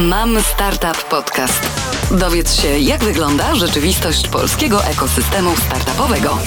Mam Startup Podcast. Dowiedz się, jak wygląda rzeczywistość polskiego ekosystemu startupowego.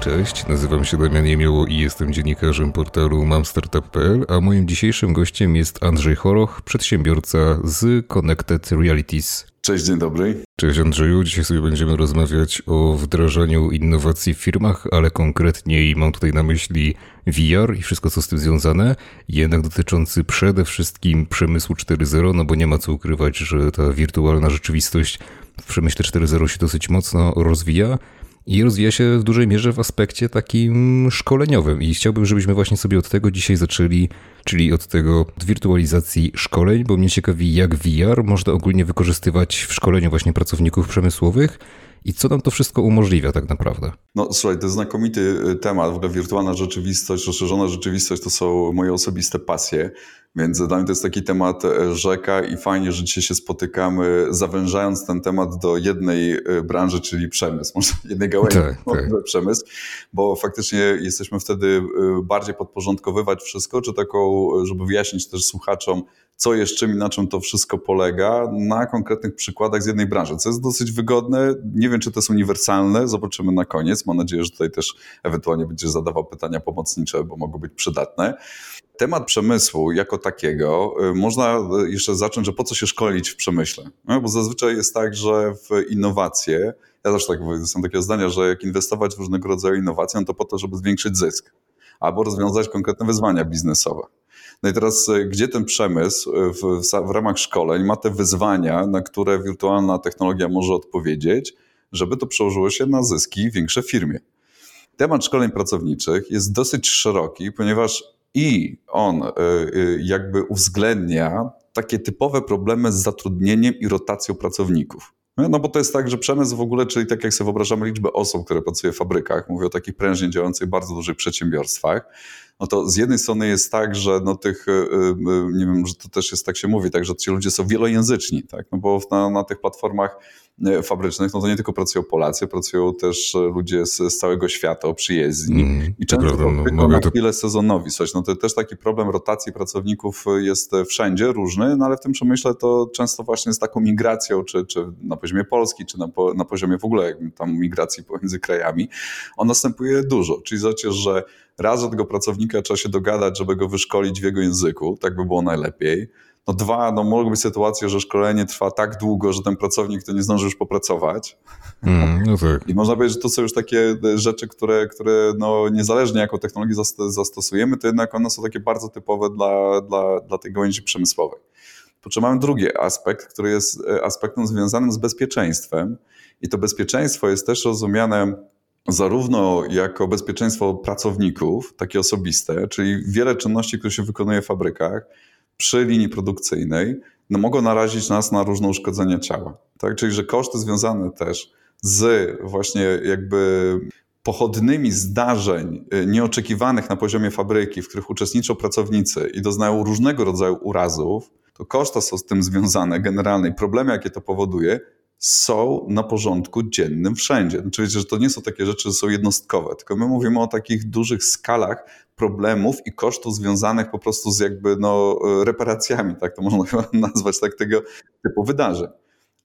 Cześć, nazywam się Damian Jemioło i jestem dziennikarzem portalu mamstartup.pl, a moim dzisiejszym gościem jest Andrzej Choroch, przedsiębiorca z Connected Realities. Cześć, dzień dobry. Cześć Andrzeju, dzisiaj sobie będziemy rozmawiać o wdrażaniu innowacji w firmach, ale konkretniej mam tutaj na myśli VR i wszystko co z tym związane, jednak dotyczący przede wszystkim przemysłu 4.0, no bo nie ma co ukrywać, że ta wirtualna rzeczywistość w przemyśle 4.0 się dosyć mocno rozwija i rozwija się w dużej mierze w aspekcie takim szkoleniowym. I chciałbym, żebyśmy właśnie sobie od tego dzisiaj zaczęli, czyli od tego od wirtualizacji szkoleń, bo mnie ciekawi, jak VR można ogólnie wykorzystywać w szkoleniu właśnie pracowników przemysłowych i co nam to wszystko umożliwia tak naprawdę? No słuchaj, to znakomity y, temat. W ogóle wirtualna rzeczywistość, rozszerzona rzeczywistość to są moje osobiste pasje. Więc dla mnie to jest taki temat e, rzeka i fajnie, że dzisiaj się spotykamy, zawężając ten temat do jednej e, branży, czyli przemysł, może jednej gałęzi, tak, tak. przemysł, bo faktycznie jesteśmy wtedy e, bardziej podporządkowywać wszystko, czy taką, żeby wyjaśnić też słuchaczom, co jest czym i na czym to wszystko polega, na konkretnych przykładach z jednej branży, co jest dosyć wygodne. Nie wiem, czy to jest uniwersalne, zobaczymy na koniec. Mam nadzieję, że tutaj też ewentualnie będziesz zadawał pytania pomocnicze, bo mogą być przydatne. Temat przemysłu jako takiego y, można jeszcze zacząć, że po co się szkolić w przemyśle? No, bo zazwyczaj jest tak, że w innowacje, ja też tak są takie zdania, że jak inwestować w różnego rodzaju innowacje, no to po to, żeby zwiększyć zysk albo rozwiązać konkretne wyzwania biznesowe. No i teraz, y, gdzie ten przemysł y, w, w ramach szkoleń ma te wyzwania, na które wirtualna technologia może odpowiedzieć, żeby to przełożyło się na zyski większe firmie? Temat szkoleń pracowniczych jest dosyć szeroki, ponieważ i on y, jakby uwzględnia takie typowe problemy z zatrudnieniem i rotacją pracowników. No bo to jest tak, że przemysł w ogóle, czyli tak jak sobie wyobrażamy liczbę osób, które pracuje w fabrykach, mówię o takich prężnie działających bardzo dużych przedsiębiorstwach, no to z jednej strony jest tak, że no tych, y, y, nie wiem, że to też jest tak się mówi, tak, że ci ludzie są wielojęzyczni, tak, no bo na, na tych platformach y, fabrycznych, no to nie tylko pracują Polacy, pracują też ludzie z, z całego świata, przyjezdni mm, i często prawda, no, na chwilę sezonowi coś. No to też taki problem rotacji pracowników jest wszędzie różny, no ale w tym przemyśle to często właśnie z taką migracją, czy, czy na poziomie Polski, czy na, na poziomie w ogóle tam migracji pomiędzy krajami, on następuje dużo. Czyli zobaczcie, że raz, że tego pracownika trzeba się dogadać, żeby go wyszkolić w jego języku, tak by było najlepiej. No dwa, no mogą być sytuacje, że szkolenie trwa tak długo, że ten pracownik to nie zdąży już popracować. Mm, no tak. I można powiedzieć, że to są już takie rzeczy, które, które no, niezależnie jaką technologię zastosujemy, to jednak one są takie bardzo typowe dla, dla, dla tej gałęzi przemysłowej. Po czym mamy drugi aspekt, który jest e, aspektem związanym z bezpieczeństwem. I to bezpieczeństwo jest też rozumiane zarówno jako bezpieczeństwo pracowników, takie osobiste, czyli wiele czynności, które się wykonuje w fabrykach przy linii produkcyjnej, no mogą narazić nas na różne uszkodzenia ciała. Tak? Czyli, że koszty związane też z właśnie jakby pochodnymi zdarzeń y, nieoczekiwanych na poziomie fabryki, w których uczestniczą pracownicy i doznają różnego rodzaju urazów, to koszta są z tym związane generalnie. Problemy, jakie to powoduje, są na porządku dziennym wszędzie. Znaczy, że to nie są takie rzeczy, że są jednostkowe, tylko my mówimy o takich dużych skalach problemów i kosztów związanych po prostu z jakby no, reparacjami, tak to można chyba nazwać, tak tego typu wydarzeń.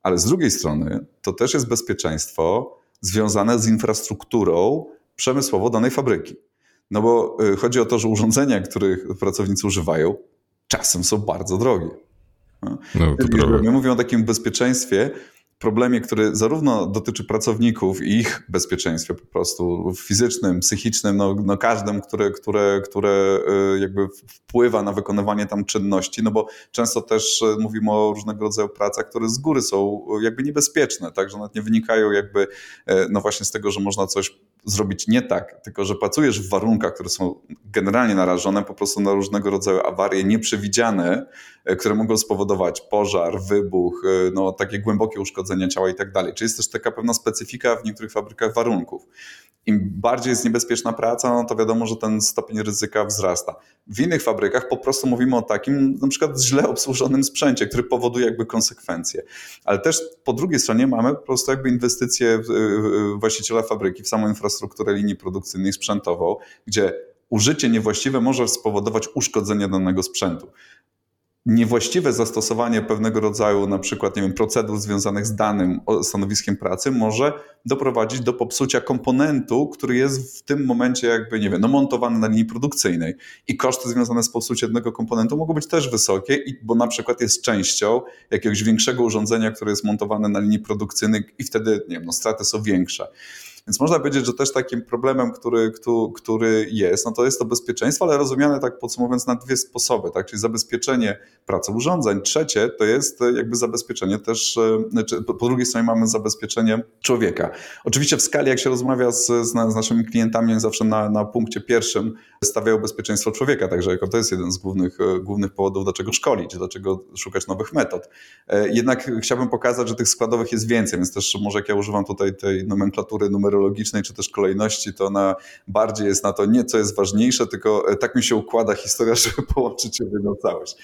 Ale z drugiej strony to też jest bezpieczeństwo związane z infrastrukturą przemysłowo danej fabryki. No bo y, chodzi o to, że urządzenia, których pracownicy używają, czasem są bardzo drogie. No, to My mówimy o takim bezpieczeństwie, problemie, który zarówno dotyczy pracowników i ich bezpieczeństwa po prostu fizycznym, psychicznym, no, no każdym, które, które, które y, jakby wpływa na wykonywanie tam czynności, no bo często też y, mówimy o różnego rodzaju pracach, które z góry są jakby niebezpieczne, tak, że nawet nie wynikają jakby y, no właśnie z tego, że można coś zrobić nie tak, tylko że pracujesz w warunkach, które są generalnie narażone po prostu na różnego rodzaju awarie nieprzewidziane, które mogą spowodować pożar, wybuch, no takie głębokie uszkodzenia ciała i tak dalej. Czyli jest też taka pewna specyfika w niektórych fabrykach warunków. Im bardziej jest niebezpieczna praca, no to wiadomo, że ten stopień ryzyka wzrasta. W innych fabrykach po prostu mówimy o takim na przykład źle obsłużonym sprzęcie, który powoduje jakby konsekwencje. Ale też po drugiej stronie mamy po prostu jakby inwestycje właściciela fabryki w samą infrastrukturę linii produkcyjnej sprzętową, gdzie użycie niewłaściwe może spowodować uszkodzenie danego sprzętu. Niewłaściwe zastosowanie pewnego rodzaju na przykład, nie wiem, procedur związanych z danym stanowiskiem pracy może doprowadzić do popsucia komponentu, który jest w tym momencie jakby, nie wiem, no montowany na linii produkcyjnej i koszty związane z popsuciem jednego komponentu mogą być też wysokie, bo na przykład jest częścią jakiegoś większego urządzenia, które jest montowane na linii produkcyjnej i wtedy, nie wiem, no straty są większe. Więc można powiedzieć, że też takim problemem, który, który jest, no to jest to bezpieczeństwo, ale rozumiane tak podsumowując na dwie sposoby, tak? czyli zabezpieczenie pracy urządzeń. Trzecie to jest jakby zabezpieczenie też, e, po drugiej stronie mamy zabezpieczenie człowieka. Oczywiście w skali, jak się rozmawia z, z, naszymi klientami, zawsze na, na punkcie pierwszym stawiają bezpieczeństwo człowieka, także jako to jest jeden z głównych, e, głównych powodów, dlaczego szkolić, dlaczego szukać nowych metod. E, jednak chciałbym pokazać, że tych składowych jest więcej, więc też może jak ja używam tutaj tej nomenklatury numerologicznej, czy też kolejności, to ona bardziej jest na to nie co jest ważniejsze, tylko e, tak mi się układa historia, żeby połączyć ją w jedną całość.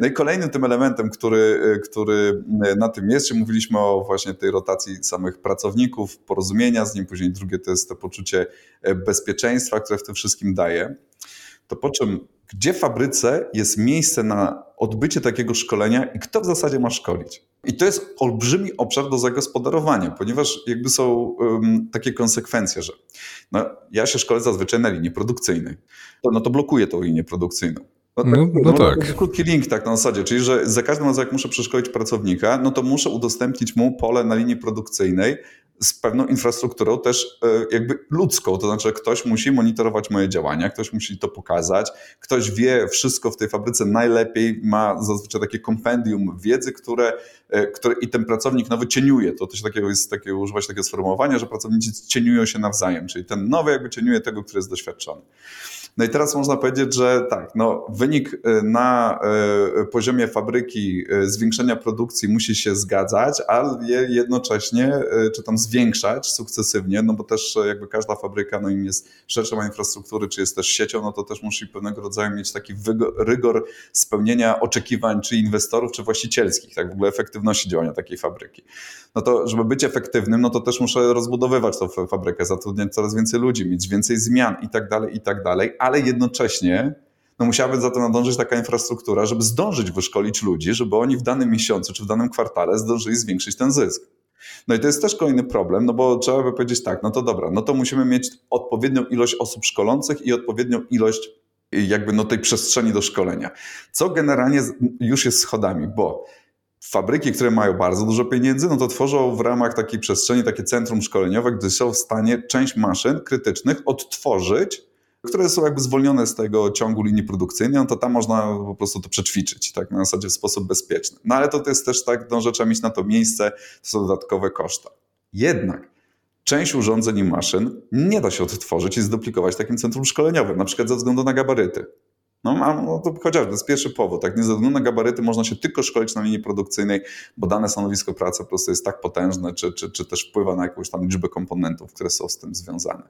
No i kolejnym tym elementem, który, który na tym jest, mówiliśmy o właśnie tej rotacji samych pracowników, porozumienia z nim, później drugie to jest to poczucie bezpieczeństwa, które w tym wszystkim daje. To po czym, gdzie w fabryce jest miejsce na odbycie takiego szkolenia i kto w zasadzie ma szkolić? I to jest olbrzymi obszar do zagospodarowania, ponieważ jakby są um, takie konsekwencje, że no, ja się szkolę zazwyczaj na linii produkcyjnej. To, no to blokuję tą linię produkcyjną. No, tak, no, no, no tak. Krótki link tak na zasadzie, czyli że za każdym razem jak muszę przeszkolić pracownika, no to muszę udostępnić mu pole na linii produkcyjnej z pewną infrastrukturą też e, jakby ludzką, to znaczy ktoś musi monitorować moje działania, ktoś musi to pokazać, ktoś wie wszystko w tej fabryce najlepiej, ma zazwyczaj takie kompendium wiedzy, które, e, które i ten pracownik nowy cieniuje, to też takiego jest takie, używać takiego sformułowania, że pracownicy cieniują się nawzajem, czyli ten nowy jakby cieniuje tego, który jest doświadczony. No i teraz można powiedzieć, że tak, no, wynik e, na e, poziomie fabryki e, zwiększenia produkcji musi się zgadzać, ale jednocześnie, czy tam zwiększać sukcesywnie, no bo też jakby każda fabryka, no im jest szersza infrastruktury, czy jest też siecią, no to też musi pewnego rodzaju mieć taki rygor spełnienia oczekiwań czy inwestorów, czy właścicielskich, tak w ogóle efektywności działania takiej fabryki. No to, żeby być efektywnym, no to też muszę rozbudowywać tą fabrykę, zatrudniać coraz więcej ludzi, mieć więcej zmian i tak dalej, i tak dalej ale jednocześnie no musiałaby za to nadążyć taka infrastruktura, żeby zdążyć wyszkolić ludzi, żeby oni w danym miesiącu czy w danym kwartale zdążyli zwiększyć ten zysk. No i to jest też kolejny problem, no bo trzeba by powiedzieć tak, no to dobra, no to musimy mieć odpowiednią ilość osób szkolących i odpowiednią ilość jakby no tej przestrzeni do szkolenia. Co generalnie już jest schodami, bo fabryki, które mają bardzo dużo pieniędzy, no to tworzą w ramach takiej przestrzeni takie centrum szkoleniowe, gdzie są w stanie część maszyn krytycznych odtworzyć które są jakby zwolnione z tego ciągu linii produkcyjnej, no to tam można po prostu to przećwiczyć, tak, na zasadzie w sposób bezpieczny. No ale to jest też tak, no, że trzeba mieć na to miejsce, to są dodatkowe koszta. Jednak część urządzeń i maszyn nie da się odtworzyć i zduplikować takim centrum szkoleniowym, na przykład ze względu na gabaryty. No, no to chociażby, to jest pierwszy powód. Tak? Nie ze względu na gabaryty można się tylko szkolić na linii produkcyjnej, bo dane stanowisko pracy po prostu jest tak potężne, czy, czy, czy też wpływa na jakąś tam liczbę komponentów, które są z tym związane.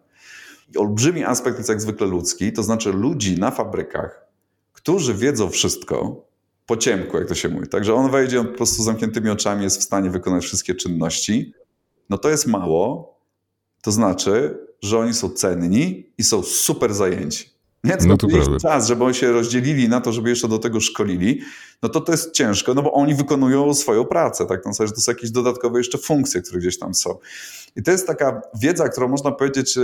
I olbrzymi aspekt jest jak zwykle ludzki, to znaczy ludzi na fabrykach, którzy wiedzą wszystko, po ciemku, jak to się mówi. Także on wejdzie on po prostu z zamkniętymi oczami, jest w stanie wykonać wszystkie czynności. No to jest mało. To znaczy, że oni są cenni i są super zajęci. Nie, to, no to jest czas, żeby oni się rozdzielili na to, żeby jeszcze do tego szkolili, no to to jest ciężko, no bo oni wykonują swoją pracę, tak? No, że to są jakieś dodatkowe jeszcze funkcje, które gdzieś tam są. I to jest taka wiedza, którą można powiedzieć,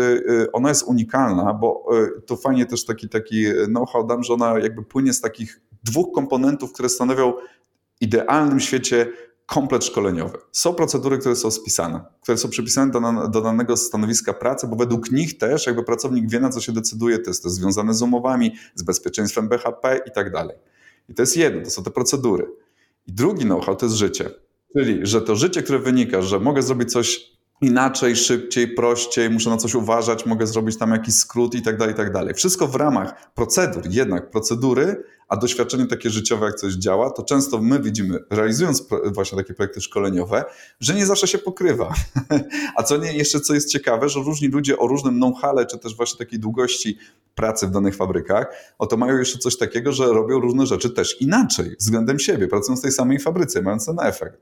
ona jest unikalna, bo e, to fajnie też taki, taki know-how dam, że ona jakby płynie z takich dwóch komponentów, które stanowią idealnym świecie komplet szkoleniowy. Są procedury, które są spisane, które są przypisane do, do, danego stanowiska pracy, bo według nich też jakby pracownik wie, na co się decyduje, to jest to związane z umowami, z bezpieczeństwem BHP i tak dalej. I to jest jedno, to są te procedury. I drugi know-how to jest życie. Czyli, że to życie, które wynika, że mogę zrobić coś inaczej, szybciej, prościej, muszę na coś uważać, mogę zrobić tam jakiś skrót i tak dalej, i tak dalej. Wszystko w ramach procedur, jednak procedury, a doświadczenie takie życiowe, jak coś działa, to często my widzimy, realizując właśnie takie projekty szkoleniowe, że nie zawsze się pokrywa. A co nie, jeszcze co jest ciekawe, że różni ludzie o różnym know-how, czy też właśnie takiej długości pracy w danych fabrykach, oto mają jeszcze coś takiego, że robią różne rzeczy też inaczej, względem siebie, pracując w tej samej fabryce, mając ten efekt.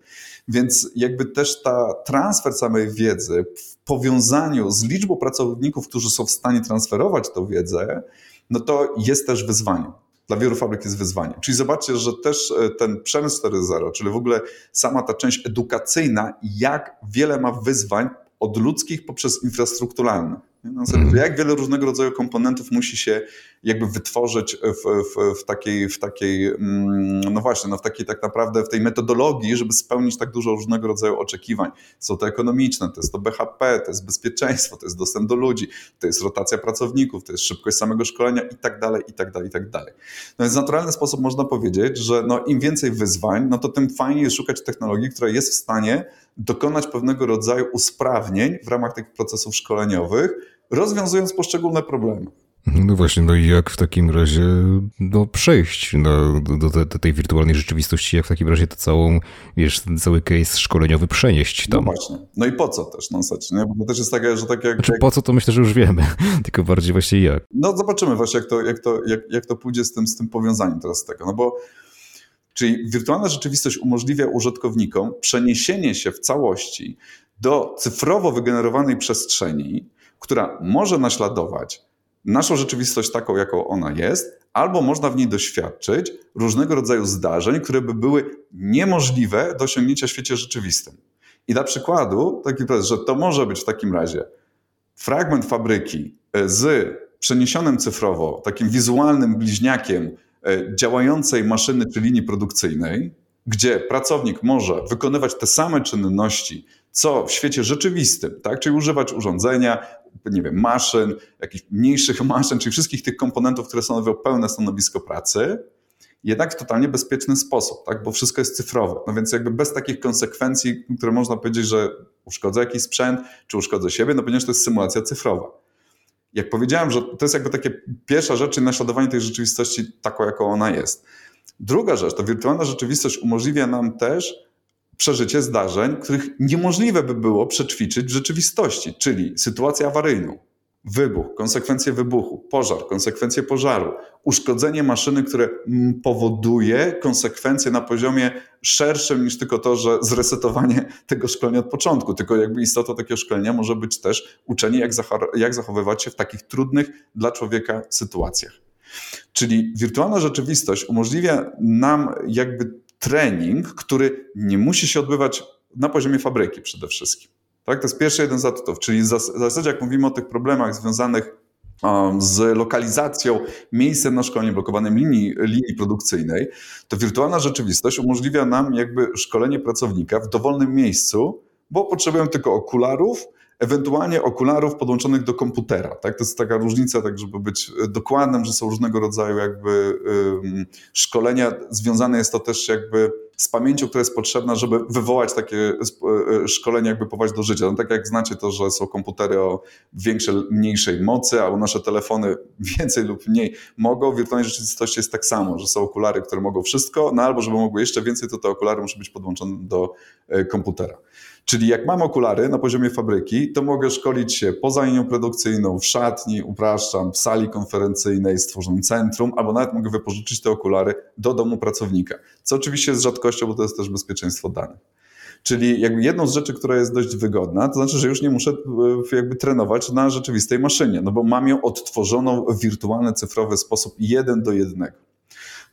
Więc jakby też ta transfer samej wiedzy w powiązaniu z liczbą pracowników, którzy są w stanie transferować tą wiedzę, no to jest też wyzwaniem. Dla wielu fabryk jest wyzwaniem. Czyli zobaczcie, że też e, ten przemysł 4.0, czyli w ogóle sama ta część edukacyjna, jak wiele ma wyzwań od ludzkich poprzez infrastrukturalne. No, mm. Jak wiele różnego rodzaju komponentów musi się jakby wytworzyć w, w, w, takiej, w takiej, mm, no właśnie, no w takiej tak naprawdę, w tej metodologii, żeby spełnić tak dużo różnego rodzaju oczekiwań. Są to ekonomiczne, to jest to BHP, to jest bezpieczeństwo, to jest dostęp do ludzi, to jest rotacja pracowników, to jest szybkość samego szkolenia i tak dalej, i tak dalej, i tak dalej. No więc w naturalny sposób można powiedzieć, że no im więcej wyzwań, no to tym fajniej jest szukać technologii, która jest w stanie dokonać pewnego rodzaju usprawnień w ramach tych procesów szkoleniowych, rozwiązując poszczególne problemy. No właśnie, no i jak w takim razie no, przejść do, do, do, tej wirtualnej rzeczywistości, jak w takim razie to całą, wiesz, ten cały case szkoleniowy przenieść tam. No właśnie. No i po co też, no zasadzie, nie? Bo to też jest takie, że tak jak... Znaczy jak... po co to myślę, że już wiemy, tylko bardziej właśnie jak. No zobaczymy właśnie, jak to, jak to, jak, jak to pójdzie z tym, z tym powiązaniem teraz tego, no bo Czyli wirtualna rzeczywistość umożliwia użytkownikom przeniesienie się w całości do cyfrowo wygenerowanej przestrzeni, która może naśladować naszą rzeczywistość taką, jaką ona jest, albo można w niej doświadczyć różnego rodzaju zdarzeń, które by były niemożliwe do osiągnięcia w świecie rzeczywistym. I dla przykładu, taki prezes, że to może być w takim razie fragment fabryki e, z przeniesionym cyfrowo, takim wizualnym bliźniakiem e, działającej maszyny czy linii produkcyjnej, gdzie pracownik może wykonywać te same czynności, co w świecie rzeczywistym, tak? czyli używać urządzenia, nie wiem, maszyn, jakichś mniejszych maszyn, czyli wszystkich tych komponentów, które stanowią pełne stanowisko pracy, jednak w totalnie bezpieczny sposób, tak? bo wszystko jest cyfrowe. No więc jakby bez takich konsekwencji, które można powiedzieć, że uszkodzę jakiś sprzęt, czy uszkodzę siebie, no ponieważ to jest symulacja cyfrowa. Jak powiedziałem, że to jest jakby takie pierwsza rzecz, czyli naśladowanie tej rzeczywistości taką, jaką ona jest. Druga rzecz, to wirtualna rzeczywistość umożliwia nam też przeżycie zdarzeń, których niemożliwe by było przećwiczyć w rzeczywistości, czyli sytuację awaryjną, wybuch, konsekwencje wybuchu, pożar, konsekwencje pożaru, uszkodzenie maszyny, które powoduje konsekwencje na poziomie szerszym niż tylko to, że zresetowanie tego szkolenia od początku, tylko jakby istota takiego szkolenia może być też uczenie, jak, jak zachowywać się w takich trudnych dla człowieka sytuacjach. Czyli wirtualna rzeczywistość umożliwia nam jakby trening, który nie musi się odbywać na poziomie fabryki przede wszystkim. Tak? To jest pierwszy jeden z atutów, czyli w zasadzie jak mówimy o tych problemach związanych um, z lokalizacją, miejscem na szkolenie, blokowanym linii, linii produkcyjnej, to wirtualna rzeczywistość umożliwia nam jakby szkolenie pracownika w dowolnym miejscu, bo potrzebujemy tylko okularów, ewentualnie okularów podłączonych do komputera. Tak? To jest taka różnica, tak żeby być dokładnym, że są różnego rodzaju jakby szkolenia. Związane jest to też jakby z pamięcią, która jest potrzebna, żeby wywołać takie e, szkolenie, jakby powołać do życia. No tak jak znacie to, że są komputery o większej, mniejszej mocy, albo nasze telefony więcej lub mniej mogą. W wirtualnej rzeczywistości jest tak samo, że są okulary, które mogą wszystko, no albo żeby mogły jeszcze więcej, to te okulary muszą być podłączone do e, komputera. Czyli jak mam okulary na poziomie fabryki, to mogę szkolić się poza linią produkcyjną, w szatni, upraszczam, w sali konferencyjnej, stworzonym centrum, albo nawet mogę wypożyczyć te okulary do domu pracownika, co oczywiście jest rzadkością, bo to jest też bezpieczeństwo danych. Czyli jakby jedną z rzeczy, która jest dość wygodna, to znaczy, że już nie muszę e, jakby trenować na rzeczywistej maszynie, no bo mam ją odtworzoną w wirtualny, cyfrowy sposób jeden do jednego.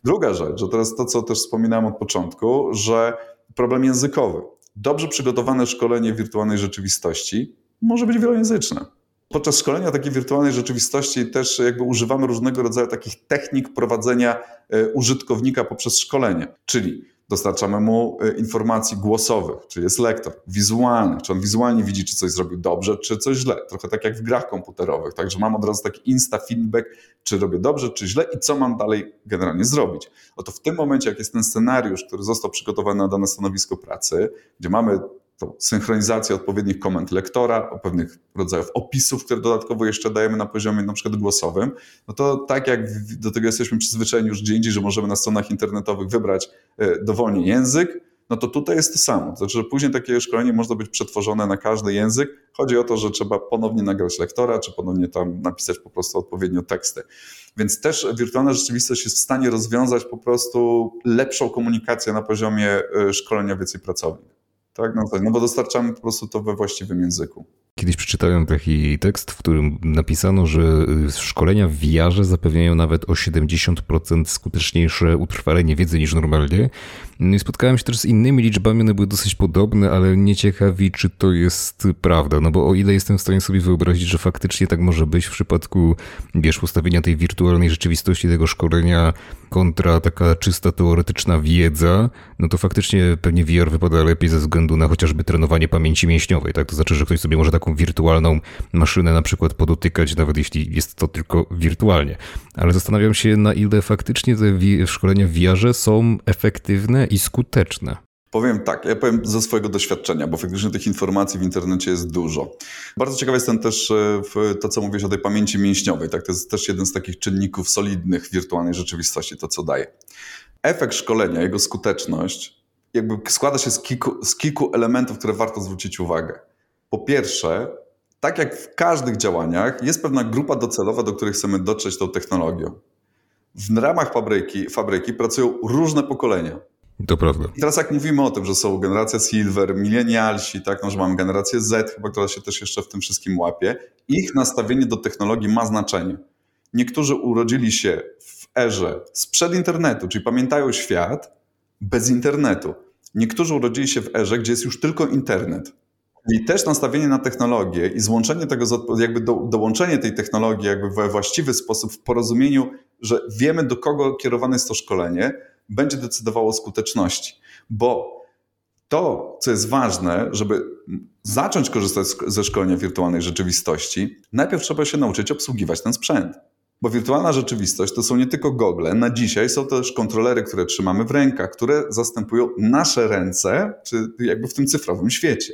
Druga rzecz, że teraz to, co też wspominałem od początku, że problem językowy dobrze przygotowane szkolenie wirtualnej rzeczywistości może być wielojęzyczne. Podczas szkolenia takiej wirtualnej rzeczywistości też jakby używamy różnego rodzaju takich technik prowadzenia e, użytkownika poprzez szkolenie, czyli dostarczamy mu e, informacji głosowych, czyli jest lektor, wizualnych, czy on wizualnie widzi, czy coś zrobił dobrze, czy coś źle. Trochę tak jak w grach komputerowych, także mam od razu taki insta feedback, czy robię dobrze, czy źle i co mam dalej generalnie zrobić. Oto w tym momencie, jak jest ten scenariusz, który został przygotowany na dane stanowisko pracy, gdzie mamy tą synchronizację odpowiednich komend lektora, o pewnych rodzajów opisów, które dodatkowo jeszcze dajemy na poziomie na przykład głosowym, no to tak jak do tego jesteśmy przyzwyczajeni już gdzie indziej, że możemy na stronach internetowych wybrać e, dowolnie język, no to tutaj jest to samo. To znaczy, że później takie szkolenie można być przetworzone na każdy język. Chodzi o to, że trzeba ponownie nagrać lektora, czy ponownie tam napisać po prostu odpowiednio teksty. Więc też wirtualna rzeczywistość jest w stanie rozwiązać po prostu lepszą komunikację na poziomie e, szkolenia więcej pracownik. Tak, no, tak, no bo dostarczamy po prostu to we właściwym języku. Kiedyś przeczytałem taki tekst, w którym napisano, że y, szkolenia w VR zapewniają nawet o 70% skuteczniejsze utrwalenie wiedzy niż normalnie. No spotkałem się też z innymi liczbami, one były dosyć podobne, ale nie ciekawi, czy to jest prawda. No bo o ile jestem w stanie sobie wyobrazić, że faktycznie tak może być w przypadku, wiesz, postawienia tej wirtualnej rzeczywistości tego szkolenia kontra taka czysta teoretyczna wiedza, no to faktycznie pewnie VR wypada lepiej ze względu na chociażby trenowanie pamięci mięśniowej, tak? To znaczy, że ktoś sobie może taką wirtualną maszynę na przykład podotykać, nawet jeśli jest to tylko wirtualnie. Ale zastanawiam się, na ile faktycznie te szkolenia w VR są efektywne i skuteczne. Powiem tak, ja powiem ze swojego doświadczenia, bo faktycznie tych informacji w internecie jest dużo. Bardzo ciekawy jestem też e, w to, co mówisz o tej pamięci mięśniowej. Tak? To jest też jeden z takich czynników solidnych wirtualnej rzeczywistości, to co daje. Efekt szkolenia, jego skuteczność, jakby składa się z kilku, z kilku elementów, które warto zwrócić uwagę. Po pierwsze, tak jak w każdych działaniach, jest pewna grupa docelowa, do której chcemy dotrzeć tą technologią. W ramach fabryki, fabryki pracują różne pokolenia to prawda. I teraz jak mówimy o tym, że są generacja Silver, milenialsi, tak, no, że mamy generację Z, chyba, która się też jeszcze w tym wszystkim łapie, ich nastawienie do technologii ma znaczenie. Niektórzy urodzili się w erze sprzed internetu, czyli pamiętają świat bez internetu. Niektórzy urodzili się w erze, gdzie jest już tylko internet. I też nastawienie na technologię i złączenie tego, jakby do, dołączenie tej technologii jakby we właściwy sposób w porozumieniu, że wiemy do kogo kierowane jest to szkolenie, będzie decydowało o skuteczności. Bo to, co jest ważne, żeby zacząć korzystać ze szkolenia wirtualnej rzeczywistości, najpierw trzeba się nauczyć obsługiwać ten sprzęt. Bo wirtualna rzeczywistość to są nie tylko gogle, na dzisiaj są też kontrolery, które trzymamy w rękach, które zastępują nasze ręce, czy jakby w tym cyfrowym świecie.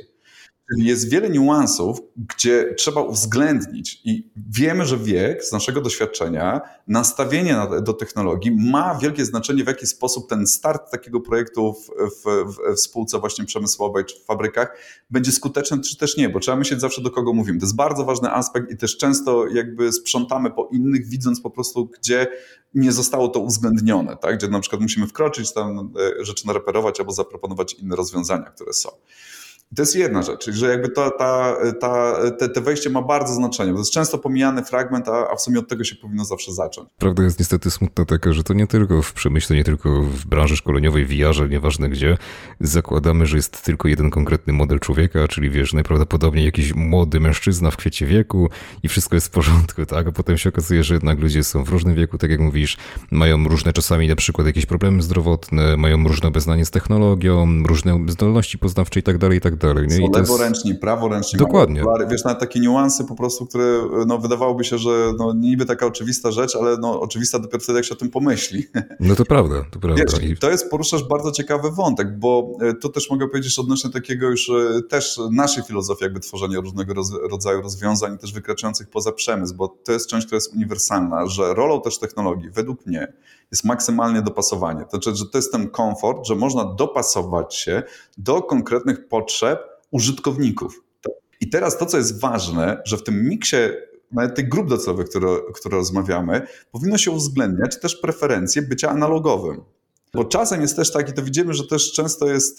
Czyli jest wiele niuansów, gdzie trzeba uwzględnić i wiemy, że wiek z naszego doświadczenia, nastawienie do technologii ma wielkie znaczenie, w jaki sposób ten start takiego projektu w, w, w spółce właśnie przemysłowej czy w fabrykach będzie skuteczny, czy też nie, bo trzeba myśleć zawsze do kogo mówimy. To jest bardzo ważny aspekt i też często jakby sprzątamy po innych, widząc po prostu, gdzie nie zostało to uwzględnione, tak? gdzie na przykład musimy wkroczyć tam e, rzeczy nareperować albo zaproponować inne rozwiązania, które są. To jest jedna rzecz, że jakby to, ta, ta, te, te wejście ma bardzo znaczenie. To jest często pomijany fragment, a, a w sumie od tego się powinno zawsze zacząć. Prawda jest niestety smutna taka, że to nie tylko w przemyśle, nie tylko w branży szkoleniowej, VR-ze, nieważne gdzie, zakładamy, że jest tylko jeden konkretny model człowieka, czyli wiesz, najprawdopodobniej jakiś młody mężczyzna w kwiecie wieku i wszystko jest w porządku, tak? A potem się okazuje, że jednak ludzie są w różnym wieku, tak jak mówisz, mają różne czasami na przykład jakieś problemy zdrowotne, mają różne obeznanie z technologią, różne zdolności poznawcze i tak dalej, i tak. Nie? Są leworęczni, jest... praworęczni. Dokładnie. Wiesz, nawet takie niuanse po prostu, które no, wydawałoby się, że no, niby taka oczywista rzecz, ale no, oczywista dopiero wtedy, jak się o tym pomyśli. No to prawda, to prawda. Wiesz, I... To jest, poruszasz bardzo ciekawy wątek, bo e, to też mogę powiedzieć odnośnie takiego już e, też naszej filozofii jakby tworzenia różnego roz, rodzaju rozwiązań, też wykraczających poza przemysł, bo to jest część, która jest uniwersalna, że rolą też technologii, według mnie, jest maksymalnie dopasowanie. To znaczy, że to jest ten komfort, że można dopasować się do konkretnych potrzeb użytkowników. I teraz to, co jest ważne, że w tym miksie nawet tych grup docelowych, które, które rozmawiamy, powinno się uwzględniać też preferencje bycia analogowym. Bo czasem jest też tak, i to widzimy, że też często jest,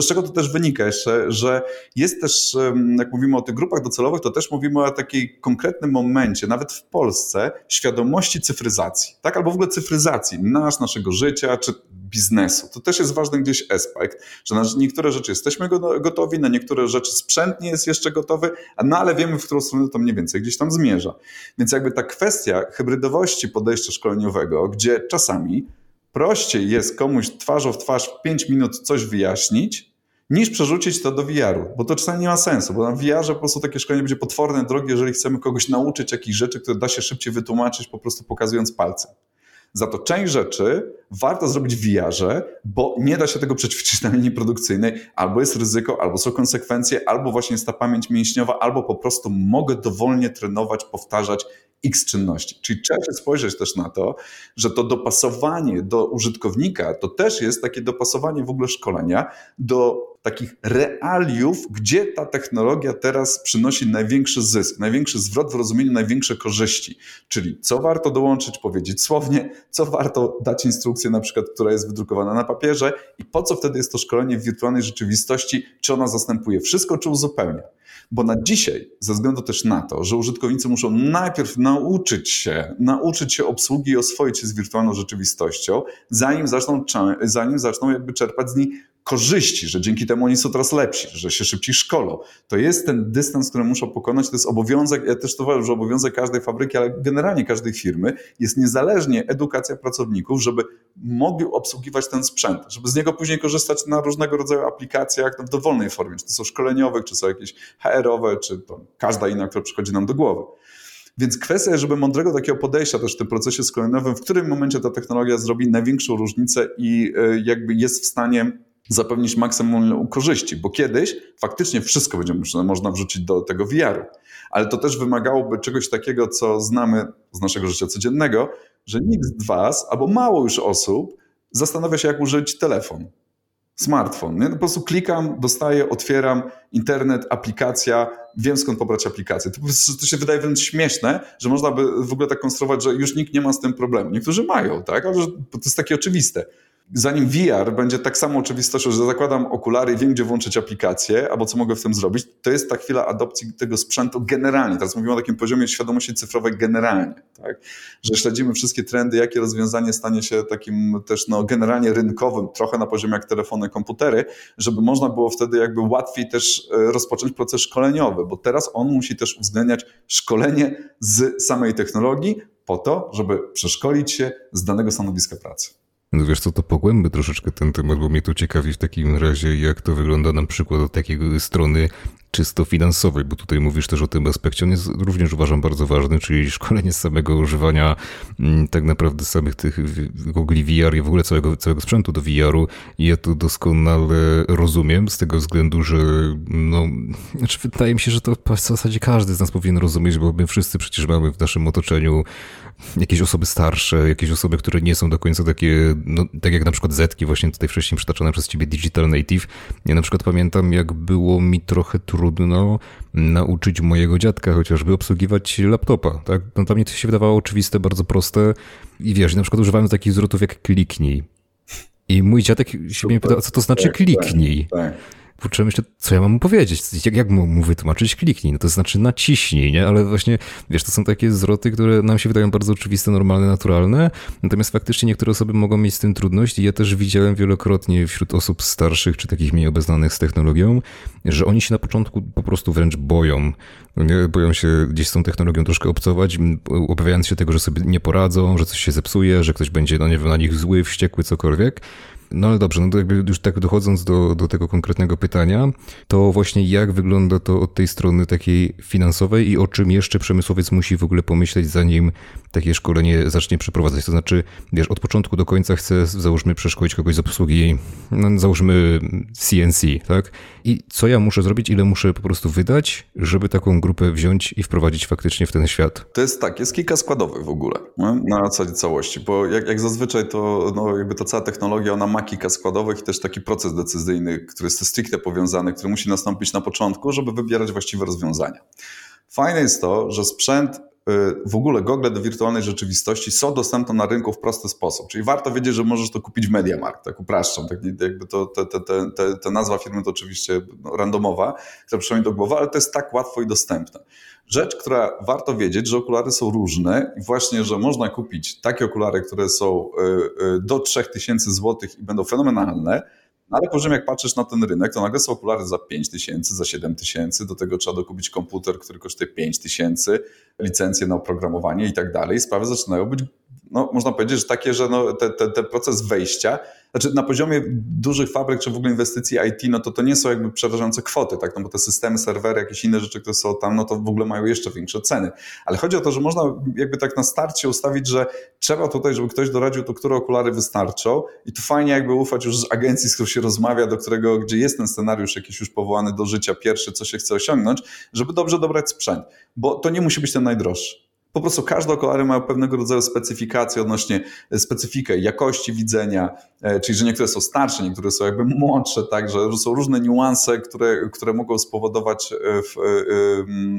z czego to też wynika jeszcze, że jest też, jak mówimy o tych grupach docelowych, to też mówimy o takiej konkretnym momencie, nawet w Polsce, świadomości cyfryzacji, tak? Albo w ogóle cyfryzacji nasz, naszego życia, czy biznesu. To też jest ważny gdzieś aspekt, że na niektóre rzeczy jesteśmy gotowi, na niektóre rzeczy sprzęt nie jest jeszcze gotowy, no ale wiemy, w którą stronę to mniej więcej gdzieś tam zmierza. Więc jakby ta kwestia hybrydowości podejścia szkoleniowego, gdzie czasami prościej jest komuś twarzą w twarz w 5 minut coś wyjaśnić, niż przerzucić to do VR-u, bo to czasami nie ma sensu, bo na VR-ze po prostu takie szkolenie będzie potworne drogie, jeżeli chcemy kogoś nauczyć jakichś rzeczy, które da się szybciej wytłumaczyć, po prostu pokazując palcem. Za to część rzeczy warto zrobić w VR-ze, bo nie da się tego przećwiczyć na linii produkcyjnej, albo jest ryzyko, albo są konsekwencje, albo właśnie jest ta pamięć mięśniowa, albo po prostu mogę dowolnie trenować, powtarzać x czynności. Czyli trzeba się spojrzeć też na to, że to dopasowanie do użytkownika to też jest takie dopasowanie w ogóle szkolenia do takich realiów, gdzie ta technologia teraz przynosi największy zysk, największy zwrot w rozumieniu największe korzyści. Czyli co warto dołączyć, powiedzieć słownie, co warto dać instrukcję, na przykład, która jest wydrukowana na papierze i po co wtedy jest to szkolenie w wirtualnej rzeczywistości, czy ona zastępuje wszystko, czy uzupełnia. Bo na dzisiaj, ze względu też na to, że użytkownicy muszą najpierw nauczyć się, nauczyć się obsługi i oswoić się z wirtualną rzeczywistością, zanim zaczną, zanim zaczną jakby czerpać z niej korzyści, że dzięki temu oni są teraz lepsi, że się szybciej szkolą. To jest ten dystans, który muszą pokonać, to jest obowiązek, ja też to uważam, że obowiązek każdej fabryki, ale generalnie każdej firmy jest niezależnie edukacja pracowników, żeby mogli obsługiwać ten sprzęt, żeby z niego później korzystać na różnego rodzaju aplikacjach w dowolnej formie, czy to są szkoleniowe, czy są jakieś HR-owe, czy to każda inna, która przychodzi nam do głowy. Więc kwestia, żeby mądrego takiego podejścia też w tym procesie szkoleniowym, w którym momencie ta technologia zrobi największą różnicę i e, jakby jest w stanie zapewnić maksimum korzyści, bo kiedyś faktycznie wszystko będzie można wrzucić do tego VR-u, ale to też wymagałoby czegoś takiego, co znamy z naszego życia codziennego, że nikt z Was, albo mało już osób, zastanawia się, jak użyć telefon, smartfon. Nie? No po prostu klikam, dostaję, otwieram internet, aplikacja, wiem skąd pobrać aplikację. To, to się wydaje wręcz śmieszne, że można by w ogóle tak konstruować, że już nikt nie ma z tym problemu. Niektórzy mają, tak? ale to jest takie oczywiste zanim VR będzie tak samo oczywistością, że zakładam okulary i wiem, gdzie włączyć aplikację, albo co mogę w tym zrobić, to jest ta chwila adopcji tego sprzętu generalnie. Teraz mówimy o takim poziomie świadomości cyfrowej generalnie, tak? że śledzimy wszystkie trendy, jakie rozwiązanie stanie się takim też no, generalnie rynkowym, trochę na poziomie jak telefony, komputery, żeby można było wtedy jakby łatwiej też e, rozpocząć proces szkoleniowy, bo teraz on musi też uwzględniać szkolenie z samej technologii po to, żeby przeszkolić się z danego stanowiska pracy. No wiesz co, to pogłębmy troszeczkę ten temat, bo mnie to ciekawi w takim razie, jak to wygląda na przykład od takiej strony czysto finansowej, bo tutaj mówisz też o tym aspekcie, on jest również uważam bardzo ważny, czyli szkolenie samego używania mm, tak naprawdę samych tych gogli VR i w ogóle całego, całego sprzętu do VR-u i ja to doskonale rozumiem z tego względu, że no, znaczy wydaje mi się, że to w zasadzie każdy z nas powinien rozumieć, bo my wszyscy przecież mamy w naszym otoczeniu jakieś osoby starsze, jakieś osoby, które nie są do końca takie, no, tak jak na przykład Zetki, właśnie tutaj wcześniej przytaczane przez ciebie Digital Native. Ja na przykład pamiętam, jak było mi trochę trudno nauczyć mojego dziadka chociażby obsługiwać laptopa, tak? No to mnie to się wydawało oczywiste, bardzo proste i wiesz, na przykład używałem takich zwrotów jak kliknij. I mój dziadek się mnie pytał, co to znaczy tak, kliknij? Tak, tak kurczę, myślę, co ja mam mu powiedzieć? Jak, jak mu, mu wytłumaczyć? Kliknij, no to znaczy naciśnij, nie? Ale właśnie, wiesz, to są takie zwroty, które nam się wydają bardzo oczywiste, normalne, naturalne, natomiast faktycznie niektóre osoby mogą mieć z tym trudność i ja też widziałem wielokrotnie wśród osób starszych, czy takich mniej obeznanych z technologią, że oni się na początku po prostu wręcz boją. Nie? Boją się gdzieś z tą technologią troszkę obcować, obawiając się tego, że sobie nie poradzą, że coś się zepsuje, że ktoś będzie, no nie wiem, na nich zły, wściekły, cokolwiek. No ale dobrze, no to jakby już tak dochodząc do, do tego konkretnego pytania, to właśnie jak wygląda to od tej strony takiej finansowej i o czym jeszcze przemysłowiec musi w ogóle pomyśleć, zanim takie szkolenie zacznie przeprowadzać? To znaczy, wiesz, od początku do końca chce, załóżmy, przeszkolić kogoś z obsługi, no, załóżmy CNC, tak? I co ja muszę zrobić, ile muszę po prostu wydać, żeby taką grupę wziąć i wprowadzić faktycznie w ten świat? To jest tak, jest kilka składowych w ogóle na zasadzie całości, bo jak, jak zazwyczaj to no, jakby ta cała technologia, ona ma kilka składowych i też taki proces decyzyjny, który jest stricte powiązany, który musi nastąpić na początku, żeby wybierać właściwe rozwiązania. Fajne jest to, że sprzęt Y, w ogóle gogle do wirtualnej rzeczywistości są dostępne na rynku w prosty sposób. Czyli warto wiedzieć, że możesz to kupić w MediaMarkt, tak upraszczam. Tak jakby to, te, te, te, te nazwa firmy to oczywiście randomowa, która przychodzi do głowy, ale to jest tak łatwo i dostępne. Rzecz, która warto wiedzieć, że okulary są różne i właśnie, że można kupić takie okulary, które są y, y, do 3000 zł i będą fenomenalne, no ale później jak patrzysz na ten rynek, to nagle są okulary za 5 tysięcy, za 7 tysięcy, do tego trzeba dokupić komputer, który kosztuje 5 tysięcy, licencję na oprogramowanie i tak dalej. Sprawy zaczynają być no, można powiedzieć, że takie, że no, te, te, te proces wejścia, znaczy na poziomie dużych fabryk, czy w ogóle inwestycji IT, no to to nie są jakby przerażające kwoty, tak, no bo te systemy, serwery, jakieś inne rzeczy, które są tam, no to w ogóle mają jeszcze większe ceny. Ale chodzi o to, że można jakby tak na starcie ustawić, że trzeba tutaj, żeby ktoś doradził, to które okulary wystarczą i tu fajnie jakby ufać już z agencji, z którą się rozmawia, do którego, gdzie jest ten scenariusz jakiś już powołany do życia, pierwszy, co się chce osiągnąć, żeby dobrze dobrać sprzęt, bo to nie musi być ten najdroższy. Po prostu każde okulary mają pewnego rodzaju specyfikację odnośnie specyfikę jakości widzenia, e, czyli że niektóre są starsze, niektóre są jakby młodsze, tak, że są różne niuanse, które, które mogą spowodować e, w,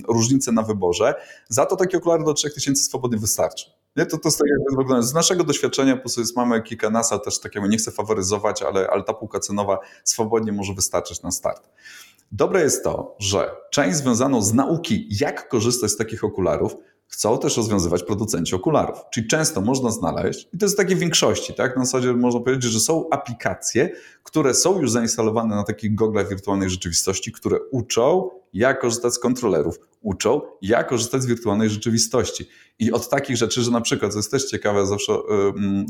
różnice na wyborze. Za to takie okulary do 3000 swobodnie wystarczy. Nie, to, to jest tak z naszego doświadczenia, po prostu jest, mamy kilka NASA też takiego, nie chcę faworyzować, ale, ale ta półka cenowa swobodnie może wystarczyć na start. Dobre jest to, że część związaną z nauki, jak korzystać z takich okularów, chcą też rozwiązywać producenci okularów. Czyli często można znaleźć, i to jest takie w większości, tak? Na zasadzie można powiedzieć, że są aplikacje, które są już zainstalowane na takich goglach wirtualnej rzeczywistości, które uczą, jak korzystać z kontrolerów, uczą, jak korzystać z wirtualnej rzeczywistości. I od takich rzeczy, że na przykład, co jest też ciekawe zawsze,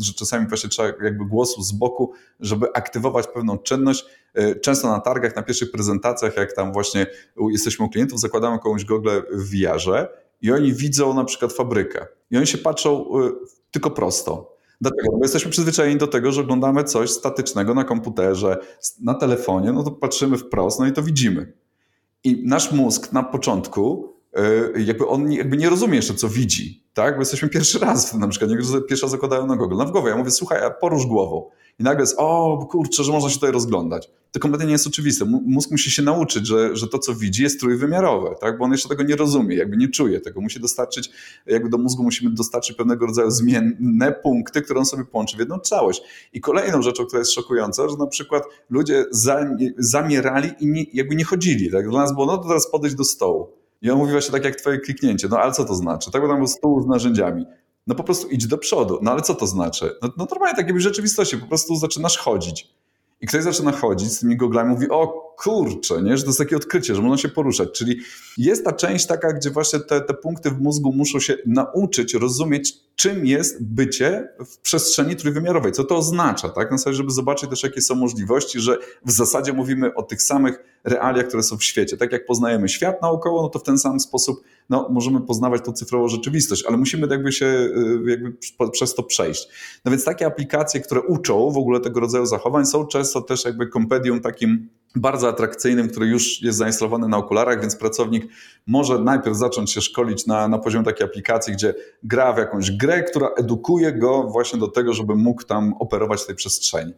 że czasami właśnie trzeba jakby głosu z boku, żeby aktywować pewną czynność. Y, często na targach, na pierwszych prezentacjach, jak tam właśnie jesteśmy u klientów, zakładamy komuś gogle w VR-ze i oni widzą na przykład fabrykę i oni się patrzą y, tylko prosto. Dlatego, bo jesteśmy przyzwyczajeni do tego, że oglądamy coś statycznego na komputerze, na telefonie, no to patrzymy wprost, no i to widzimy. I nasz mózg na początku, jakby on jakby nie rozumie jeszcze, co widzi, tak? Bo jesteśmy pierwszy raz, na przykład niektórzy pierwszy raz zakładają na Google. No w głowie, ja mówię, słuchaj, a porusz głową. I nagle jest, o kurczę, że można się tutaj rozglądać. To kompletnie nie jest oczywiste. Mózg musi się nauczyć, że, że to, co widzi, jest trójwymiarowe, tak? bo on jeszcze tego nie rozumie, jakby nie czuje tego. Musi dostarczyć, jakby do mózgu musimy dostarczyć pewnego rodzaju zmienne punkty, które on sobie połączy w jedną całość. I kolejną rzeczą, która jest szokująca, że na przykład ludzie zamierali i nie, jakby nie chodzili. Tak? Dla nas było, no to teraz podejść do stołu. I on mówi właśnie tak jak twoje kliknięcie. No ale co to znaczy? Tak, bo tam był stół z narzędziami no po prostu idź do przodu. No ale co to znaczy? No, no normalnie tak jakby w rzeczywistości, po prostu zaczynasz chodzić. I ktoś zaczyna chodzić z tymi goglami, mówi, o kurczę, nie? że to jest takie odkrycie, że można się poruszać. Czyli jest ta część taka, gdzie właśnie te, te punkty w mózgu muszą się nauczyć, rozumieć, czym jest bycie w przestrzeni trójwymiarowej, co to oznacza, tak? Na zasadzie, żeby zobaczyć też, jakie są możliwości, że w zasadzie mówimy o tych samych realiach, które są w świecie. Tak jak poznajemy świat naokoło, no to w ten sam sposób no, możemy poznawać tą cyfrową rzeczywistość, ale musimy jakby się y, jakby przez to przejść. No więc takie aplikacje, które uczą w ogóle tego rodzaju zachowań, są często też jakby kompedium takim bardzo atrakcyjnym, który już jest zainstalowany na okularach, więc pracownik może najpierw zacząć się szkolić na, na poziomie takiej aplikacji, gdzie gra w jakąś grę, która edukuje go właśnie do tego, żeby mógł tam operować w tej przestrzeni.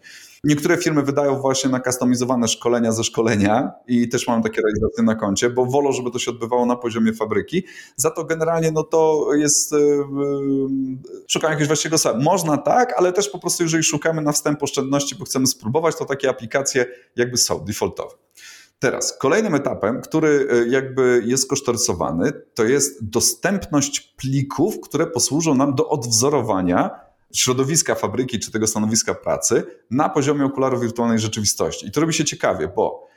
Niektóre firmy wydają właśnie na kustomizowane szkolenia ze szkolenia i też mam takie realizacje na koncie, bo wolą, żeby to się odbywało na poziomie fabryki. Za to generalnie no to jest yy, szukam jakiegoś właściwego sobie. Można tak, ale też po prostu jeżeli szukamy na wstęp oszczędności, bo chcemy spróbować, to takie aplikacje jakby są Teraz, kolejnym etapem, który e, jakby jest kosztorysowany, to jest dostępność plików, które posłużą nam do odwzorowania środowiska fabryki czy tego stanowiska pracy na poziomie okularów wirtualnej rzeczywistości. I to robi się ciekawie, bo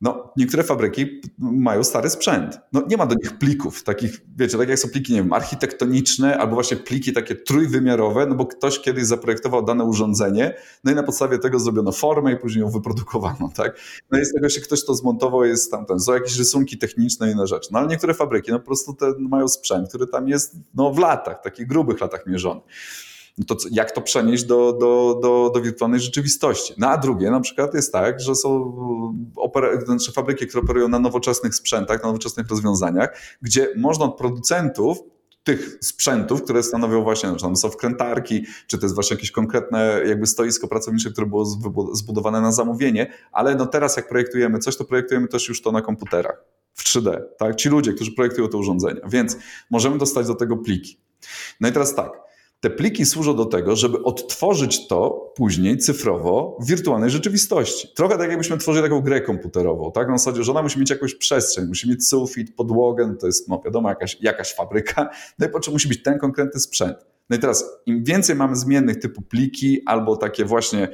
no, niektóre fabryki mają stary sprzęt. No, nie ma do nich plików, takich, wiecie, tak jak są pliki, nie wiem, architektoniczne albo właśnie pliki takie trójwymiarowe, no bo ktoś kiedyś zaprojektował dane urządzenie, no i na podstawie tego zrobiono formę i później ją wyprodukowano, tak? No i z tego się ktoś to zmontował, jest tam ten, są jakieś rysunki techniczne i inne rzeczy. No ale niektóre fabryki, no po prostu te mają sprzęt, który tam jest, no w latach, takich grubych latach mierzony to jak to przenieść do, do, do, do wirtualnej rzeczywistości. No a drugie na przykład jest tak, że są opera- znaczy fabryki, które operują na nowoczesnych sprzętach, na nowoczesnych rozwiązaniach, gdzie można od producentów tych sprzętów, które stanowią właśnie, czy tam są wkrętarki, czy to jest właśnie jakieś konkretne jakby stoisko pracownicze, które było zbudowane na zamówienie, ale no teraz jak projektujemy coś, to projektujemy też już to na komputerach w 3D, tak? Ci ludzie, którzy projektują te urządzenia, więc możemy dostać do tego pliki. No i teraz tak, te pliki służą do tego, żeby odtworzyć to później cyfrowo w wirtualnej rzeczywistości. Trochę tak jakbyśmy tworzyli taką grę komputerową, tak? Na zasadzie, że ona musi mieć jakąś przestrzeń, musi mieć sufit, podłogę, no to jest, no wiadomo, jakaś, jakaś fabryka, no i po czym musi być ten konkretny sprzęt. No i teraz im więcej mamy zmiennych typu pliki albo takie właśnie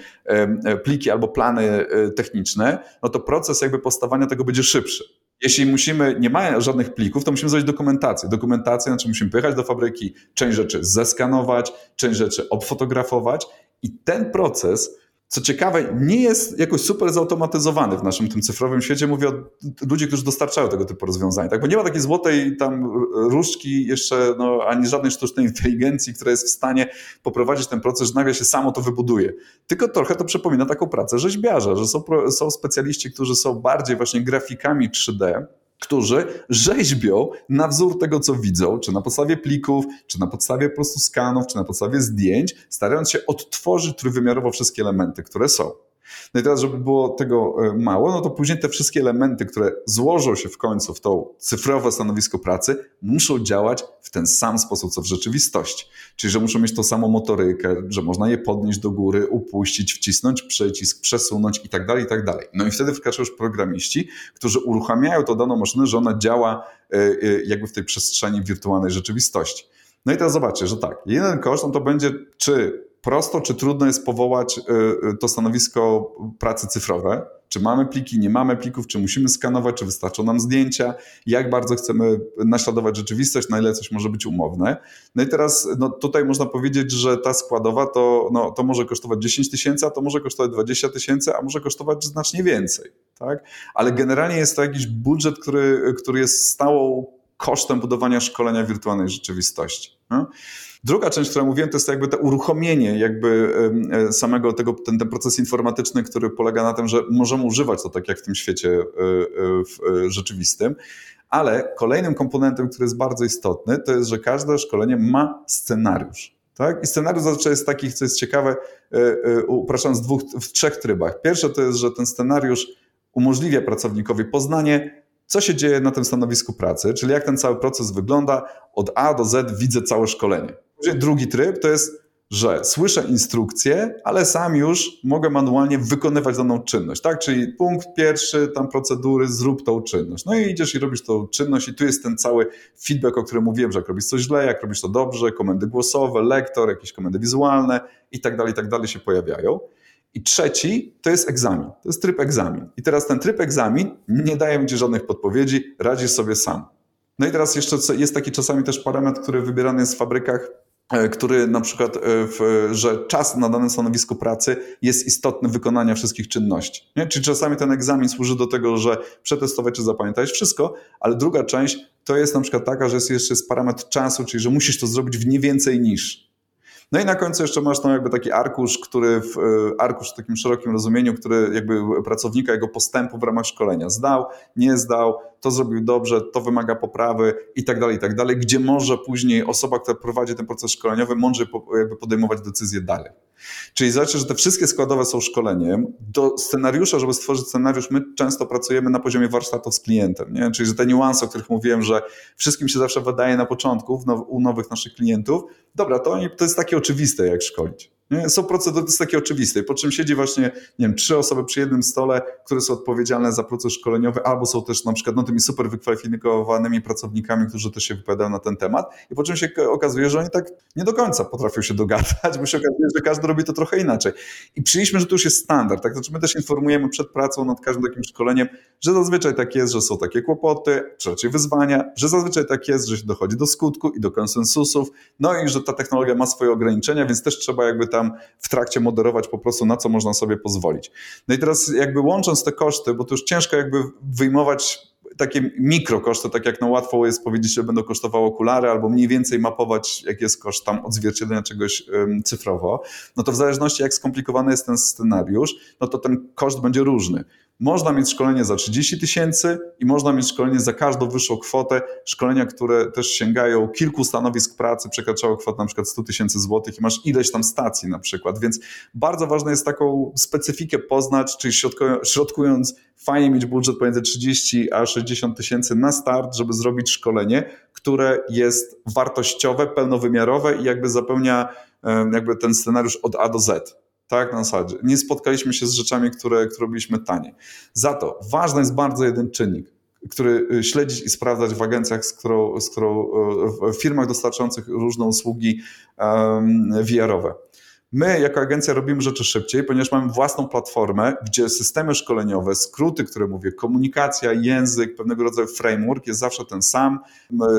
pliki albo plany e, techniczne, no to proces jakby powstawania tego będzie szybszy. Jeśli musimy, nie ma żadnych plików, to musimy zrobić dokumentację. Dokumentację, znaczy musimy pojechać do fabryki, część rzeczy zeskanować, część rzeczy obfotografować i ten proces co ciekawe, nie jest jakoś super zautomatyzowany w naszym tym cyfrowym świecie. Mówię o ludzi, którzy dostarczają tego typu rozwiązań. Tak? Bo nie ma takiej złotej tam różdżki jeszcze, no, ani żadnej sztucznej inteligencji, która jest w stanie poprowadzić ten proces, że nagle się samo to wybuduje. Tylko trochę to przypomina taką pracę rzeźbiarza, że są, są specjaliści, którzy są bardziej właśnie grafikami 3D, którzy rzeźbią na wzór tego, co widzą, czy na podstawie plików, czy na podstawie po prostu skanów, czy na podstawie zdjęć, starając się odtworzyć trójwymiarowo wszystkie elementy, które są. No i teraz, żeby było tego e, mało, no to później te wszystkie elementy, które złożą się w końcu w to cyfrowe stanowisko pracy, muszą działać w ten sam sposób, co w rzeczywistości. Czyli, że muszą mieć tą samą motorykę, że można je podnieść do góry, upuścić, wcisnąć przycisk, przesunąć i tak dalej, i tak dalej. No i wtedy wkraczają już programiści, którzy uruchamiają tą daną maszynę, że ona działa e, e, jakby w tej przestrzeni wirtualnej rzeczywistości. No i teraz zobaczcie, że tak, jeden koszt no to będzie, czy prosto czy trudno jest powołać y, y, to stanowisko pracy cyfrowe? Czy mamy pliki, nie mamy plików, czy musimy skanować, czy wystarczą nam zdjęcia, jak bardzo chcemy naśladować rzeczywistość, na ile coś może być umowne. No i teraz no, tutaj można powiedzieć, że ta składowa to, no, to może kosztować 10 tysięcy, a to może kosztować 20 tysięcy, a może kosztować znacznie więcej. Tak? Ale generalnie jest to jakiś budżet, który, który jest stałą kosztem budowania szkolenia wirtualnej rzeczywistości. No? Druga część, którą mówiłem, to jest jakby to uruchomienie jakby e, samego tego, ten, ten proces informatyczny, który polega na tym, że możemy używać to tak jak w tym świecie e, e, rzeczywistym, ale kolejnym komponentem, który jest bardzo istotny, to jest, że każde szkolenie ma scenariusz. Tak? I scenariusz zazwyczaj jest takich, co jest ciekawe, dwóch, w trzech trybach. Pierwsze to jest, że ten scenariusz umożliwia pracownikowi poznanie co się dzieje na tym stanowisku pracy, czyli jak ten cały proces wygląda, od A do Z widzę całe szkolenie. Drugi tryb to jest, że słyszę instrukcję, ale sam już mogę manualnie wykonywać daną czynność, tak? Czyli punkt pierwszy, tam procedury, zrób tą czynność. No i idziesz i robisz tą czynność i tu jest ten cały feedback, o którym mówiłem, że jak robisz coś źle, jak robisz to dobrze, komendy głosowe, lektor, jakieś komendy wizualne i tak dalej, i tak dalej się pojawiają. I trzeci to jest egzamin. To jest tryb egzamin. I teraz ten tryb egzamin nie daje ci żadnych podpowiedzi, radzisz sobie sam. No i teraz jeszcze jest taki czasami też parametr, który wybierany jest w fabrykach, e, który na przykład, e, w, że czas na danym stanowisku pracy jest istotny wykonania wszystkich czynności. Nie? Czyli czasami ten egzamin służy do tego, że przetestować czy zapamiętać wszystko, ale druga część to jest na przykład taka, że jest jeszcze jest parametr czasu, czyli że musisz to zrobić w nie więcej niż. No i na końcu jeszcze masz tam jakby taki arkusz, który w, e, arkusz w takim szerokim rozumieniu, który jakby pracownika, jego postępu w ramach szkolenia zdał, nie zdał, to zrobił dobrze, to wymaga poprawy i tak dalej, i tak dalej, gdzie może później osoba, która prowadzi ten proces szkoleniowy, mądrze jakby podejmować decyzje dalej. Czyli zobaczcie, że te wszystkie składowe są szkoleniem. Do scenariusza, żeby stworzyć scenariusz, my często pracujemy na poziomie warsztatów z klientem. Nie? Czyli, że te niuanse, o których mówiłem, że wszystkim się zawsze wydaje na początku u nowych naszych klientów, dobra, to, to jest takie oczywiste, jak szkolić. Nie? Są procedury, to jest takie oczywiste. Po czym siedzi właśnie, nie wiem, trzy osoby przy jednym stole, które są odpowiedzialne za proces szkoleniowy, albo są też na przykład no, tymi super wykwalifikowanymi pracownikami, którzy też się wypowiadają na ten temat. I po czym się okazuje, że oni tak nie do końca potrafią się dogadać, bo się okazuje, że każdy robi to trochę inaczej. I przyjęliśmy, że to już jest standard. Tak? Znaczy my też informujemy przed pracą nad każdym takim szkoleniem, że zazwyczaj tak jest, że są takie kłopoty, czy raczej wyzwania, że zazwyczaj tak jest, że się dochodzi do skutku i do konsensusów, no i że ta technologia ma swoje ograniczenia, więc też trzeba jakby tam w trakcie moderować po prostu na co można sobie pozwolić. No i teraz jakby łącząc te koszty, bo to już ciężko jakby wyjmować takie mikrokoszty, tak jak no łatwo jest powiedzieć, że będą kosztowały okulary, albo mniej więcej mapować, jak jest koszt tam odzwierciedlenia czegoś um, cyfrowo, no to w zależności jak skomplikowany jest ten scenariusz, no to ten koszt będzie różny. Można mieć szkolenie za 30 tysięcy i można mieć szkolenie za każdą wyższą kwotę. Szkolenia, które też sięgają kilku stanowisk pracy, przekraczają kwotę na przykład 100 tysięcy złotych i masz ileś tam stacji na przykład. Więc bardzo ważne jest taką specyfikę poznać, czyli środkując, fajnie mieć budżet pomiędzy 30 a 60 tysięcy na start, żeby zrobić szkolenie, które jest wartościowe, pełnowymiarowe i jakby zapełnia jakby ten scenariusz od A do Z tak, na zasadzie. Nie spotkaliśmy się z rzeczami, które, które robiliśmy taniej. Za to ważny jest bardzo jeden czynnik, który y, śledzić i sprawdzać w agencjach, z którą, z którą y, w firmach dostarczających różne usługi um, VR-owe. My, jako agencja, robimy rzeczy szybciej, ponieważ mamy własną platformę, gdzie systemy szkoleniowe, skróty, które mówię, komunikacja, język, pewnego rodzaju framework jest zawsze ten sam.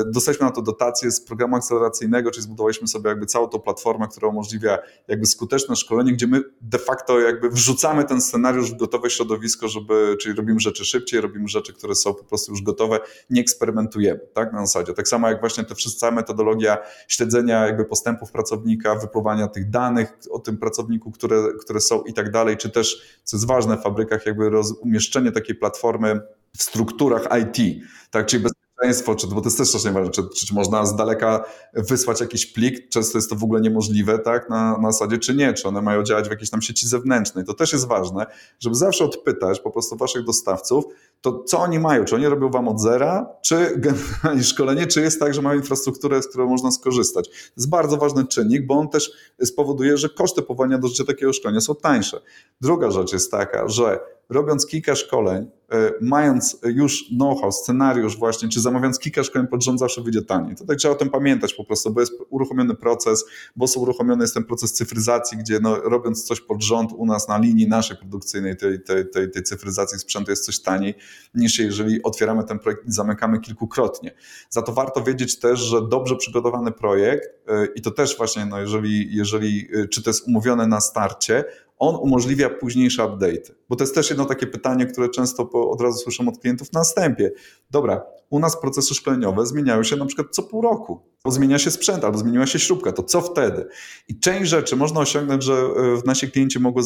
Dostaliśmy na to dotację z programu akceleracyjnego, czyli zbudowaliśmy sobie jakby całą tą platformę, która umożliwia jakby skuteczne szkolenie, gdzie my de facto jakby wrzucamy ten scenariusz w gotowe środowisko, żeby, czyli robimy rzeczy szybciej, robimy rzeczy, które są po prostu już gotowe, nie eksperymentujemy, tak, na zasadzie. Tak samo jak właśnie te wszystkie metodologia śledzenia jakby postępów pracownika, wypływania tych danych, o tym pracowniku, które, które są i tak dalej, czy też, co jest ważne w fabrykach, jakby roz, umieszczenie takiej platformy w strukturach IT, tak, czyli bezpieczeństwo, czy, bo to jest też strasznie ważne, czy, czy, czy, można z daleka wysłać jakiś plik, często jest to w ogóle niemożliwe, tak, na, na zasadzie, czy nie, czy one mają działać w jakiejś tam sieci zewnętrznej. To też jest ważne, żeby zawsze odpytać po prostu waszych dostawców, to co oni mają, czy oni robią wam od zera, czy generalnie szkolenie, czy jest tak, że mają infrastrukturę, z którą można skorzystać. To jest bardzo ważny czynnik, bo on też spowoduje, że koszty powołania do życia takiego szkolenia są tańsze. Druga rzecz jest taka, że robiąc kilka szkoleń, e, mając już know-how, scenariusz właśnie, czy zamawiając kilka szkoleń pod rząd zawsze wyjdzie taniej. To tak trzeba o tym pamiętać po prostu, bo jest uruchomiony proces, bo są uruchomiony jest ten proces cyfryzacji, gdzie no, robiąc coś pod rząd u nas na linii naszej produkcyjnej, tej, tej, tej, tej cyfryzacji sprzętu jest coś taniej niż jeżeli otwieramy ten projekt i zamykamy kilkukrotnie. Za to warto wiedzieć też, że dobrze przygotowany projekt e, i to też właśnie, no jeżeli, jeżeli e, czy to jest umówione na starcie, on umożliwia późniejsze update. Bo to jest też jedno takie pytanie, które często po, od razu słyszę od klientów na wstępie. Dobra, u nas procesy szkoleniowe zmieniają się na przykład co pół roku, bo zmienia się sprzęt albo zmieniła się śrubka, to co wtedy? I część rzeczy można osiągnąć, że e, nasi klienci mogą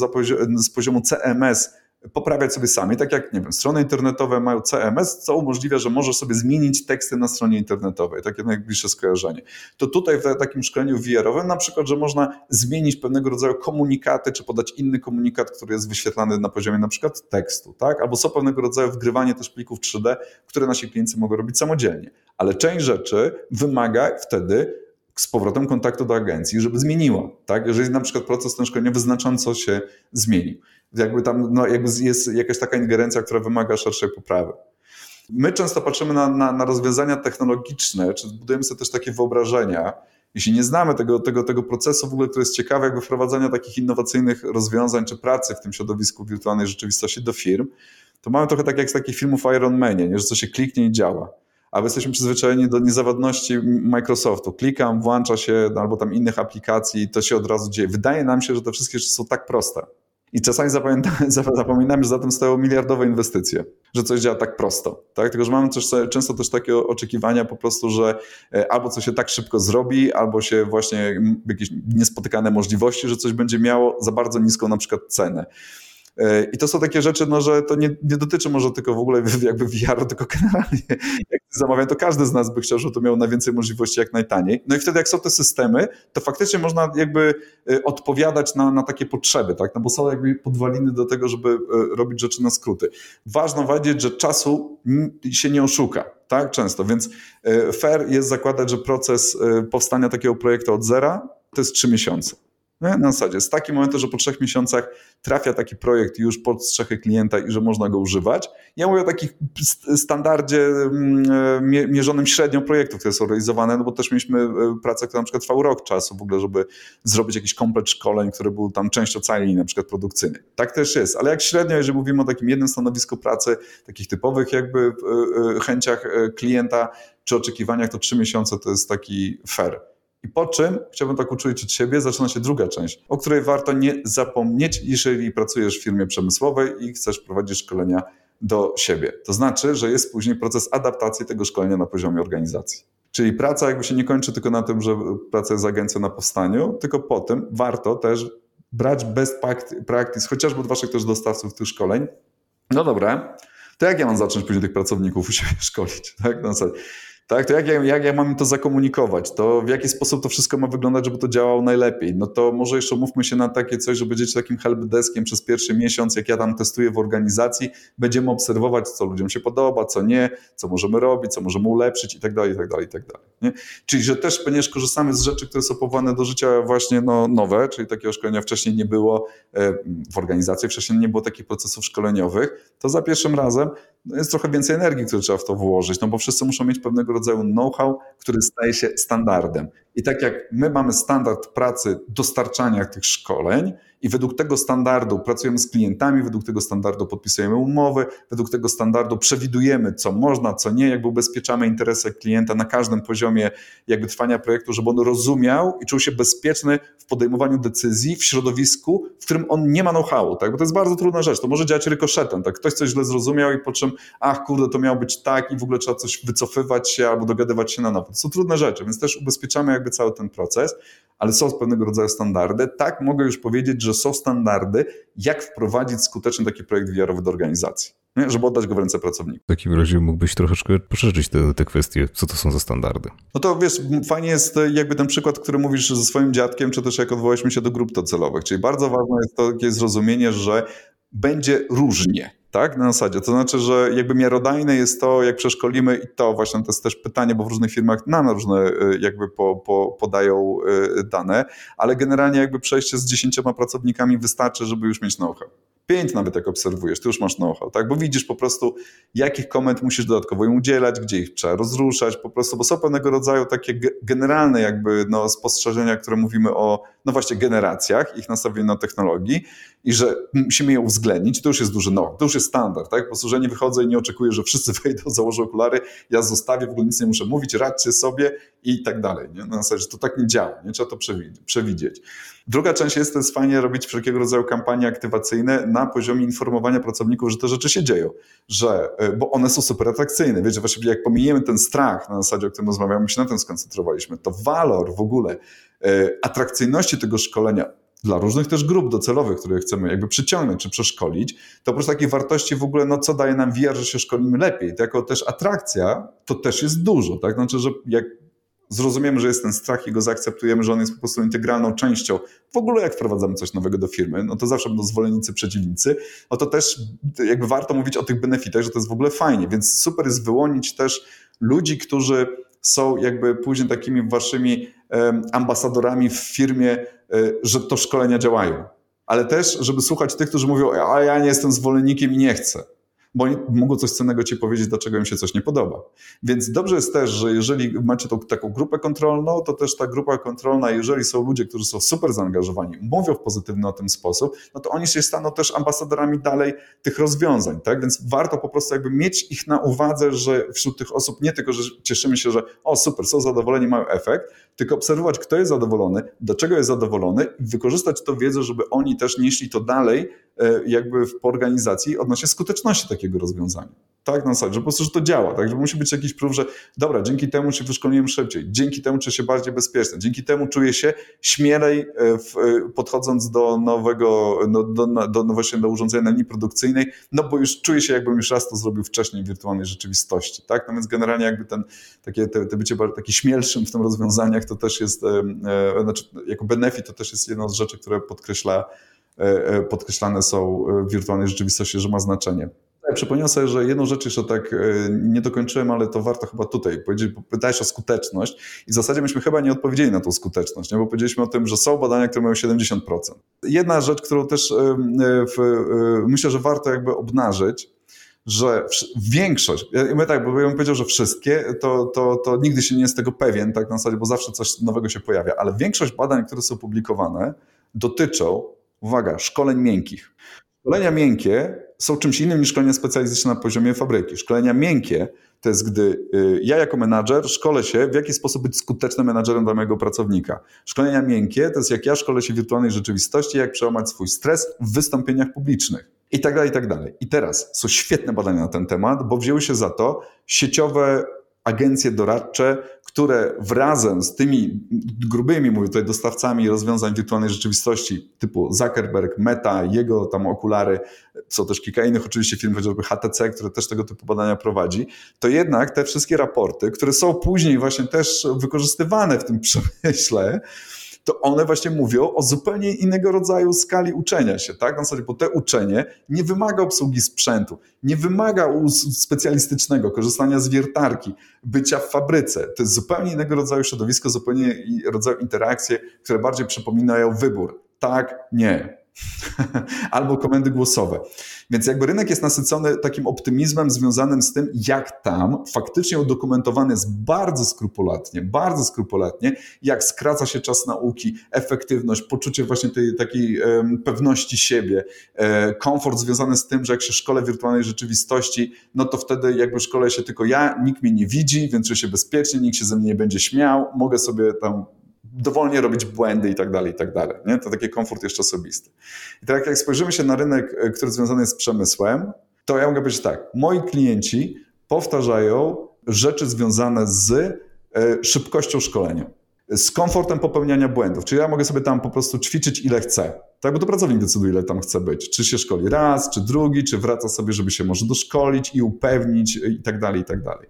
z poziomu CMS poprawiać sobie sami, tak jak, nie wiem, strony internetowe mają CMS, co umożliwia, że możesz sobie zmienić teksty na stronie internetowej, takie najbliższe skojarzenie. To tutaj w takim szkoleniu VR-owym na przykład, że można zmienić pewnego rodzaju komunikaty, czy podać inny komunikat, który jest wyświetlany na poziomie na przykład tekstu, tak? Albo są pewnego rodzaju wgrywanie też plików 3D, które nasi klienci mogą robić samodzielnie. Ale część rzeczy wymaga wtedy z powrotem kontaktu do agencji, żeby zmieniła, tak? Jeżeli na przykład proces ten szkoleniowy znacząco się zmienił jakby tam no, jakby jest jakaś taka ingerencja, która wymaga szerszej poprawy. My często patrzymy na, na, na rozwiązania technologiczne, czy budujemy sobie też takie wyobrażenia, jeśli nie znamy tego, tego, tego procesu w ogóle, który jest ciekawy, jakby wprowadzania takich innowacyjnych rozwiązań czy pracy w tym środowisku wirtualnej rzeczywistości do firm, to mamy trochę tak jak z takich filmów Iron Manie, nie? że coś się kliknie i działa. A my jesteśmy przyzwyczajeni do niezawodności Microsoftu. Klikam, włącza się, albo tam innych aplikacji, to się od razu dzieje. Wydaje nam się, że te wszystkie rzeczy są tak proste. I czasami zapominamy, że za tym stoją miliardowe inwestycje, że coś działa tak prosto. Tak? Tylko, że mamy też, często też takie oczekiwania po prostu, że e, albo coś się tak szybko zrobi, albo się właśnie jakieś niespotykane możliwości, że coś będzie miało za bardzo niską na przykład cenę. E, I to są takie rzeczy, no, że to nie, nie dotyczy może tylko w ogóle jakby VR-u, tylko generalnie jak zamawiam, to każdy z nas by chciał, żeby to miało najwięcej możliwości jak najtaniej. No i wtedy jak są te systemy, to faktycznie można jakby e, odpowiadać na, na takie potrzeby, tak? No bo są jakby podwaliny do tego, żeby e, robić rzeczy na skróty. Ważno wiedzieć, że czasu się nie oszuka, tak? Często, więc fair jest zakładać, że proces powstania takiego projektu od zera to jest trzy miesiące. Nie? Na zasadzie z takim momentem, że po trzech miesiącach trafia taki projekt już pod strzechy klienta i że można go używać. Ja mówię o takim standardzie mm, mierzonym średnią projektów, które są realizowane, no bo też mieliśmy e, pracę, która na przykład trwał rok czasu w ogóle, żeby zrobić jakiś komplet szkoleń, który był tam częścią linii na przykład produkcyjnej. Tak też jest, ale jak średnio, jeżeli mówimy o takim jednym stanowisku pracy, takich typowych jakby e, e, chęciach klienta czy oczekiwaniach, to trzy miesiące to jest taki fair. I po czym, chciałbym tak uczulić siebie, zaczyna się druga część, o której warto nie zapomnieć, jeżeli pracujesz w firmie przemysłowej i chcesz prowadzić szkolenia do siebie. To znaczy, że jest później proces adaptacji tego szkolenia na poziomie organizacji. Czyli praca jakby się nie kończy tylko na tym, że praca jest agencją na powstaniu, tylko po tym warto też brać best practice, chociażby od waszych też dostawców tych szkoleń. No dobra, to jak ja mam zacząć później tych pracowników u siebie szkolić? Tak? No, tak, to jak, jak ja mam to zakomunikować? To w jaki sposób to wszystko ma wyglądać, żeby to działało najlepiej? No to może jeszcze umówmy się na takie coś, że będziecie takim helpdeskiem przez pierwszy miesiąc, jak ja tam testuję w organizacji, będziemy obserwować, co ludziom się podoba, co nie, co możemy robić, co możemy ulepszyć i tak dalej, i tak dalej, i tak dalej. Nie? Czyli, że też ponieważ korzystamy z rzeczy, które są powołane do życia właśnie no, nowe, czyli takiego szkolenia wcześniej nie było e, w organizacji, wcześniej nie było takich procesów szkoleniowych, to za pierwszym razem no jest trochę więcej energii, które trzeba w to włożyć, no bo wszyscy muszą mieć pewnego rodzaju know-how, który staje się standardem. I tak jak my mamy standard pracy dostarczania tych szkoleń, i według tego standardu pracujemy z klientami, według tego standardu podpisujemy umowy, według tego standardu przewidujemy, co można, co nie, jakby ubezpieczamy interesy klienta na każdym poziomie jakby trwania projektu, żeby on rozumiał i czuł się bezpieczny w podejmowaniu decyzji w środowisku, w którym on nie ma know-howu, tak? bo to jest bardzo trudna rzecz, to może działać rykoszetem, tak? ktoś coś źle zrozumiał i po czym, ach kurde, to miało być tak i w ogóle trzeba coś wycofywać się albo dogadywać się na nowo. To są trudne rzeczy, więc też ubezpieczamy jakby cały ten proces, ale są pewnego rodzaju standardy. Tak mogę już powiedzieć, że są standardy, jak wprowadzić skutecznie taki projekt VR-owy do organizacji. nie? żeby oddać go w ręce pracowników. W takim razie mógłbyś troszeczkę poszerzyć te, te kwestie, co to są za standardy. No to wiesz, fajnie jest jakby ten przykład, który mówisz ze swoim dziadkiem, czy też jak odwołaliśmy się do grup docelowych, czyli bardzo ważne jest to takie zrozumienie, że będzie różnie tak? Na zasadzie. To znaczy, że jakby miarodajne jest to, jak przeszkolimy i to właśnie to jest też pytanie, bo w różnych firmach na różne y, jakby po, po, podają y, dane, ale generalnie jakby przejście z dziesięcioma pracownikami wystarczy, żeby już mieć know-how. Pięć nawet jak obserwujesz, ty już masz know-how, tak? Bo widzisz po prostu, jakich komend musisz dodatkowo im udzielać, gdzie ich trzeba rozruszać, po prostu, bo są pewnego rodzaju takie generalne jakby no, spostrzeżenia, które mówimy o, no właśnie, generacjach, ich nastawieniu na technologii i że musimy je uwzględnić, to już jest duży know to już jest standard, tak? Po wychodzę i nie oczekuję, że wszyscy wejdą, założą okulary, ja zostawię, w ogóle nic nie muszę mówić, radźcie sobie i tak dalej, nie? Na zasadzie, to tak nie działa, nie? Trzeba to przewidzieć. Druga część jest, to jest fajnie robić wszelkiego rodzaju kampanie aktywacyjne na poziomie informowania pracowników, że te rzeczy się dzieją, że, e, bo one są super atrakcyjne. Wiecie, właściwie jak pominiemy ten strach na zasadzie, o którym rozmawiamy, się na tym skoncentrowaliśmy, to walor w ogóle atrakcyjności tego szkolenia dla różnych też grup docelowych, które chcemy jakby przyciągnąć czy przeszkolić, to oprócz takiej wartości w ogóle, no co daje nam VR, że się szkolimy lepiej, to jako też atrakcja, to też jest dużo, tak? Znaczy, że jak zrozumiemy, że jest ten strach i go zaakceptujemy, że on jest po prostu integralną częścią. W ogóle jak wprowadzamy coś nowego do firmy, no to zawsze będą zwolennicy, przeciwnicy, no to też jakby warto mówić o tych benefitach, że to jest w ogóle fajnie, więc super jest wyłonić też ludzi, którzy są jakby później takimi waszymi ambasadorami w firmie, e, że to szkolenia działają. Ale też, żeby słuchać tych, którzy mówią, a ja nie jestem zwolennikiem i nie chcę bo mogą coś cennego ci powiedzieć, dlaczego im się coś nie podoba. Więc dobrze jest też, że jeżeli macie tą, taką grupę kontrolną, to też ta grupa kontrolna, jeżeli są ludzie, którzy są super zaangażowani, mówią w pozytywny o tym sposób, no to oni się staną też ambasadorami dalej tych rozwiązań, tak? Więc warto po prostu jakby mieć ich na uwadze, że wśród tych osób nie tylko, że cieszymy się, że o super, są zadowoleni, mają efekt, tylko obserwować, kto jest zadowolony, dlaczego jest zadowolony i wykorzystać tę wiedzę, żeby oni też nieśli to dalej jakby w organizacji odnośnie skuteczności takiego rozwiązania. Tak, na zasadzie, że po prostu, że to działa, tak, że musi być jakiś prób, że dobra, dzięki temu się wyszkoliłem szybciej, dzięki temu czuję się bardziej bezpieczny, dzięki temu czuję się śmielej e, w, e, podchodząc do nowego, no, do, do, no właśnie do urządzenia na linii produkcyjnej, no bo już czuję się jakbym już raz to zrobił wcześniej w wirtualnej rzeczywistości, tak, no więc generalnie jakby ten, takie, te, te bycie taki śmielszym w tym rozwiązaniach to też jest, e, znaczy jako benefit to też jest jedna z rzeczy, które podkreśla E, e, podkreślane są w wirtualnej rzeczywistości, że ma znaczenie. Przypomniałem sobie, że jedną rzecz jeszcze tak e, nie dokończyłem, ale to warto chyba tutaj powiedzieć, bo pytałeś o skuteczność i w zasadzie myśmy chyba nie odpowiedzieli na tą skuteczność, nie? bo powiedzieliśmy o tym, że są badania, które mają 70%. Jedna rzecz, którą też w, myślę, że warto jakby obnażyć, że większość, ja my tak, bo bym powiedział, że wszystkie, to, to, to nigdy się nie jest tego pewien, tak na zasadzie, bo zawsze coś nowego się pojawia, ale większość badań, które są publikowane, dotyczą uwaga, szkoleń miękkich. Szkolenia miękkie są czymś innym niż szkolenia specjalistyczne na poziomie fabryki. Szkolenia miękkie to jest, gdy y, ja jako menadżer szkolę się, w jaki sposób być skutecznym menadżerem dla mojego pracownika. Szkolenia miękkie to jest, jak ja szkolę się w wirtualnej rzeczywistości, jak przełamać swój stres w wystąpieniach publicznych. I tak dalej, i tak dalej. I teraz są świetne badania na ten temat, bo wzięły się za to sieciowe agencje doradcze, które wrazem z tymi grubymi, mówię tutaj, dostawcami rozwiązań wirtualnej rzeczywistości typu Zuckerberg, Meta, jego tam okulary, co też kilka innych oczywiście firm, chociażby HTC, które też tego typu badania prowadzi, to jednak te wszystkie raporty, które są później właśnie też wykorzystywane w tym przemyśle, to one właśnie mówią o zupełnie innego rodzaju skali uczenia się, tak? Na zasadzie, bo te uczenie nie wymaga obsługi sprzętu, nie wymaga specjalistycznego korzystania z wiertarki, bycia w fabryce. To jest zupełnie innego rodzaju środowisko, zupełnie rodzaju interakcje, które bardziej przypominają wybór. Tak, nie, albo komendy głosowe. Więc jakby rynek jest nasycony takim optymizmem związanym z tym, jak tam faktycznie udokumentowane jest bardzo skrupulatnie, bardzo skrupulatnie, jak skraca się czas nauki, efektywność, poczucie właśnie tej takiej um, pewności siebie, e, komfort związany z tym, że jak się szkole wirtualnej rzeczywistości, no to wtedy jakby szkole się tylko ja, nikt mnie nie widzi, więc czuję się bezpiecznie, nikt się ze mnie nie będzie śmiał, mogę sobie tam dowolnie robić błędy i tak dalej, i tak dalej. Nie? To taki komfort jeszcze osobisty. I tak jak spojrzymy się na rynek, e, który związany jest z przemysłem, to ja mogę powiedzieć tak, moi klienci powtarzają rzeczy związane z e, szybkością szkolenia, z komfortem popełniania błędów. Czyli ja mogę sobie tam po prostu ćwiczyć ile chcę. Tak, bo to pracownik decyduje, ile tam chce być. Czy się szkoli raz, czy drugi, czy wraca sobie, żeby się może doszkolić i upewnić i tak dalej, i tak dalej.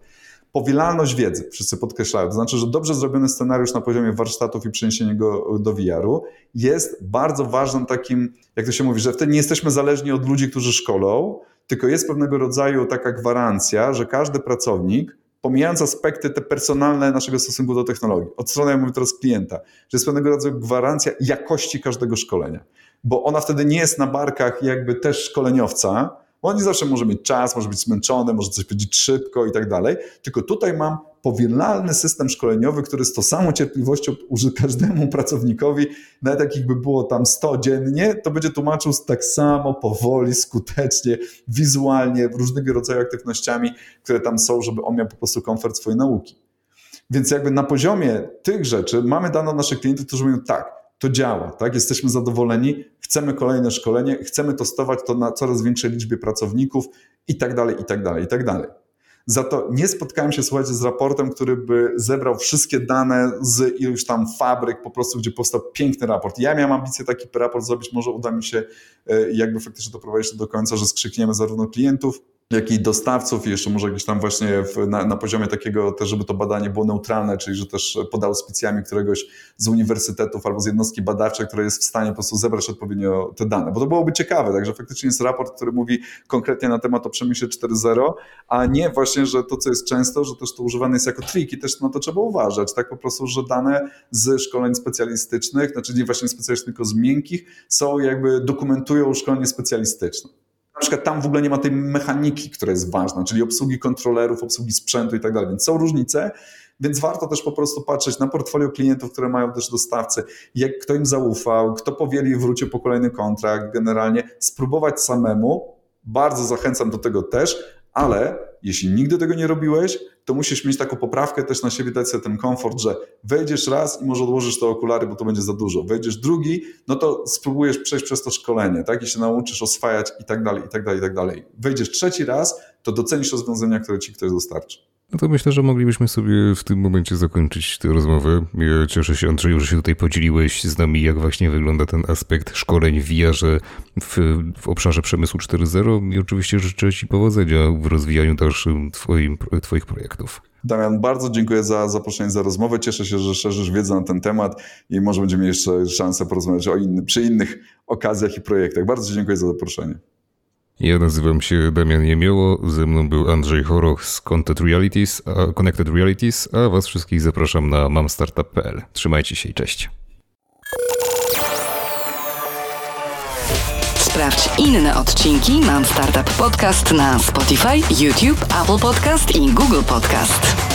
Powielalność wiedzy, wszyscy podkreślają, to znaczy, że dobrze zrobiony scenariusz na poziomie warsztatów i przeniesienie go do VR-u jest bardzo ważnym takim, jak to się mówi, że wtedy nie jesteśmy zależni od ludzi, którzy szkolą, tylko jest pewnego rodzaju taka gwarancja, że każdy pracownik pomijając aspekty te personalne naszego stosunku do technologii, od strony, ja mówię teraz klienta, że jest pewnego rodzaju gwarancja jakości każdego szkolenia, bo ona wtedy nie jest na barkach jakby też szkoleniowca, on nie zawsze może mieć czas, może być zmęczony, może coś powiedzieć szybko i tak dalej, tylko tutaj mam powielalny system szkoleniowy, który z tą samą cierpliwością uży każdemu pracownikowi, nawet jak ich by było tam 100 dziennie, to będzie tłumaczył tak samo, powoli, skutecznie, wizualnie, różnego rodzaju aktywnościami, które tam są, żeby on miał po prostu komfort swojej nauki. Więc jakby na poziomie tych rzeczy mamy dane od naszych klientów, którzy mówią tak, to działa, tak? Jesteśmy zadowoleni, chcemy kolejne szkolenie, chcemy testować to na coraz większej liczbie pracowników i tak dalej, i tak dalej, i tak dalej. Za to nie spotkałem się, słuchajcie, z raportem, który by zebrał wszystkie dane z iluś tam fabryk, po prostu, gdzie powstał piękny raport. Ja miałem ambicję taki raport zrobić, może uda mi się e, jakby faktycznie doprowadzić do końca, że skrzykniemy zarówno klientów, jak i dostawców i jeszcze może gdzieś tam właśnie w, na, na, poziomie takiego też, żeby to badanie było neutralne, czyli że też pod auspicjami któregoś z uniwersytetów albo z jednostki badawczej, która jest w stanie po prostu zebrać odpowiednio te dane, bo to byłoby ciekawe, także faktycznie jest raport, który mówi konkretnie na temat o przemyśle 4.0, a nie właśnie, że to, co jest często, że też to używane jest jako trik i też na to trzeba uważać, tak po prostu, że dane z szkoleń specjalistycznych, znaczy nie właśnie specjalistycznych, tylko z miękkich, są jakby, dokumentują szkolenie specjalistyczne przykład tam w ogóle nie ma tej mechaniki, która jest ważna, czyli obsługi kontrolerów, obsługi sprzętu i tak dalej, więc są różnice, więc warto też po prostu patrzeć na portfolio klientów, które mają też dostawcy, jak kto im zaufał, kto powieli wrócił po kolejny kontrakt, generalnie spróbować samemu, bardzo zachęcam do tego też, ale jeśli nigdy tego nie robiłeś, to musisz mieć taką poprawkę też na siebie, dać sobie ten komfort, że wejdziesz raz i może odłożysz te okulary, bo to będzie za dużo. Wejdziesz drugi, no to spróbujesz przejść przez to szkolenie, tak? I się nauczysz oswajać i tak dalej, i tak dalej, i tak dalej. Wejdziesz trzeci raz, to docenisz rozwiązania, które ci ktoś dostarczy. No to myślę, że moglibyśmy sobie w tym momencie zakończyć tę rozmowę. Ja cieszę się, Andrzeju, że się tutaj podzieliłeś z nami, jak właśnie wygląda ten aspekt szkoleń w VR w, w obszarze przemysłu 4.0 i oczywiście życzę Ci powodzenia w rozwijaniu dalszym twoim, Twoich projektów. Damian, bardzo dziękuję za zaproszenie, za rozmowę. Cieszę się, że szerzysz wiedzę na ten temat i może będziemy jeszcze szansę porozmawiać o inny, przy innych okazjach i projektach. Bardzo dziękuję za zaproszenie. Ja nazywam się Damian Jemioło, ze mną był Andrzej Choroch z Content Realities, a Connected Realities, a was wszystkich zapraszam na mamstartup.pl. Trzymajcie się i cześć. Sprawdź inne odcinki Mam Startup Podcast na Spotify, YouTube, Apple Podcast i Google Podcast.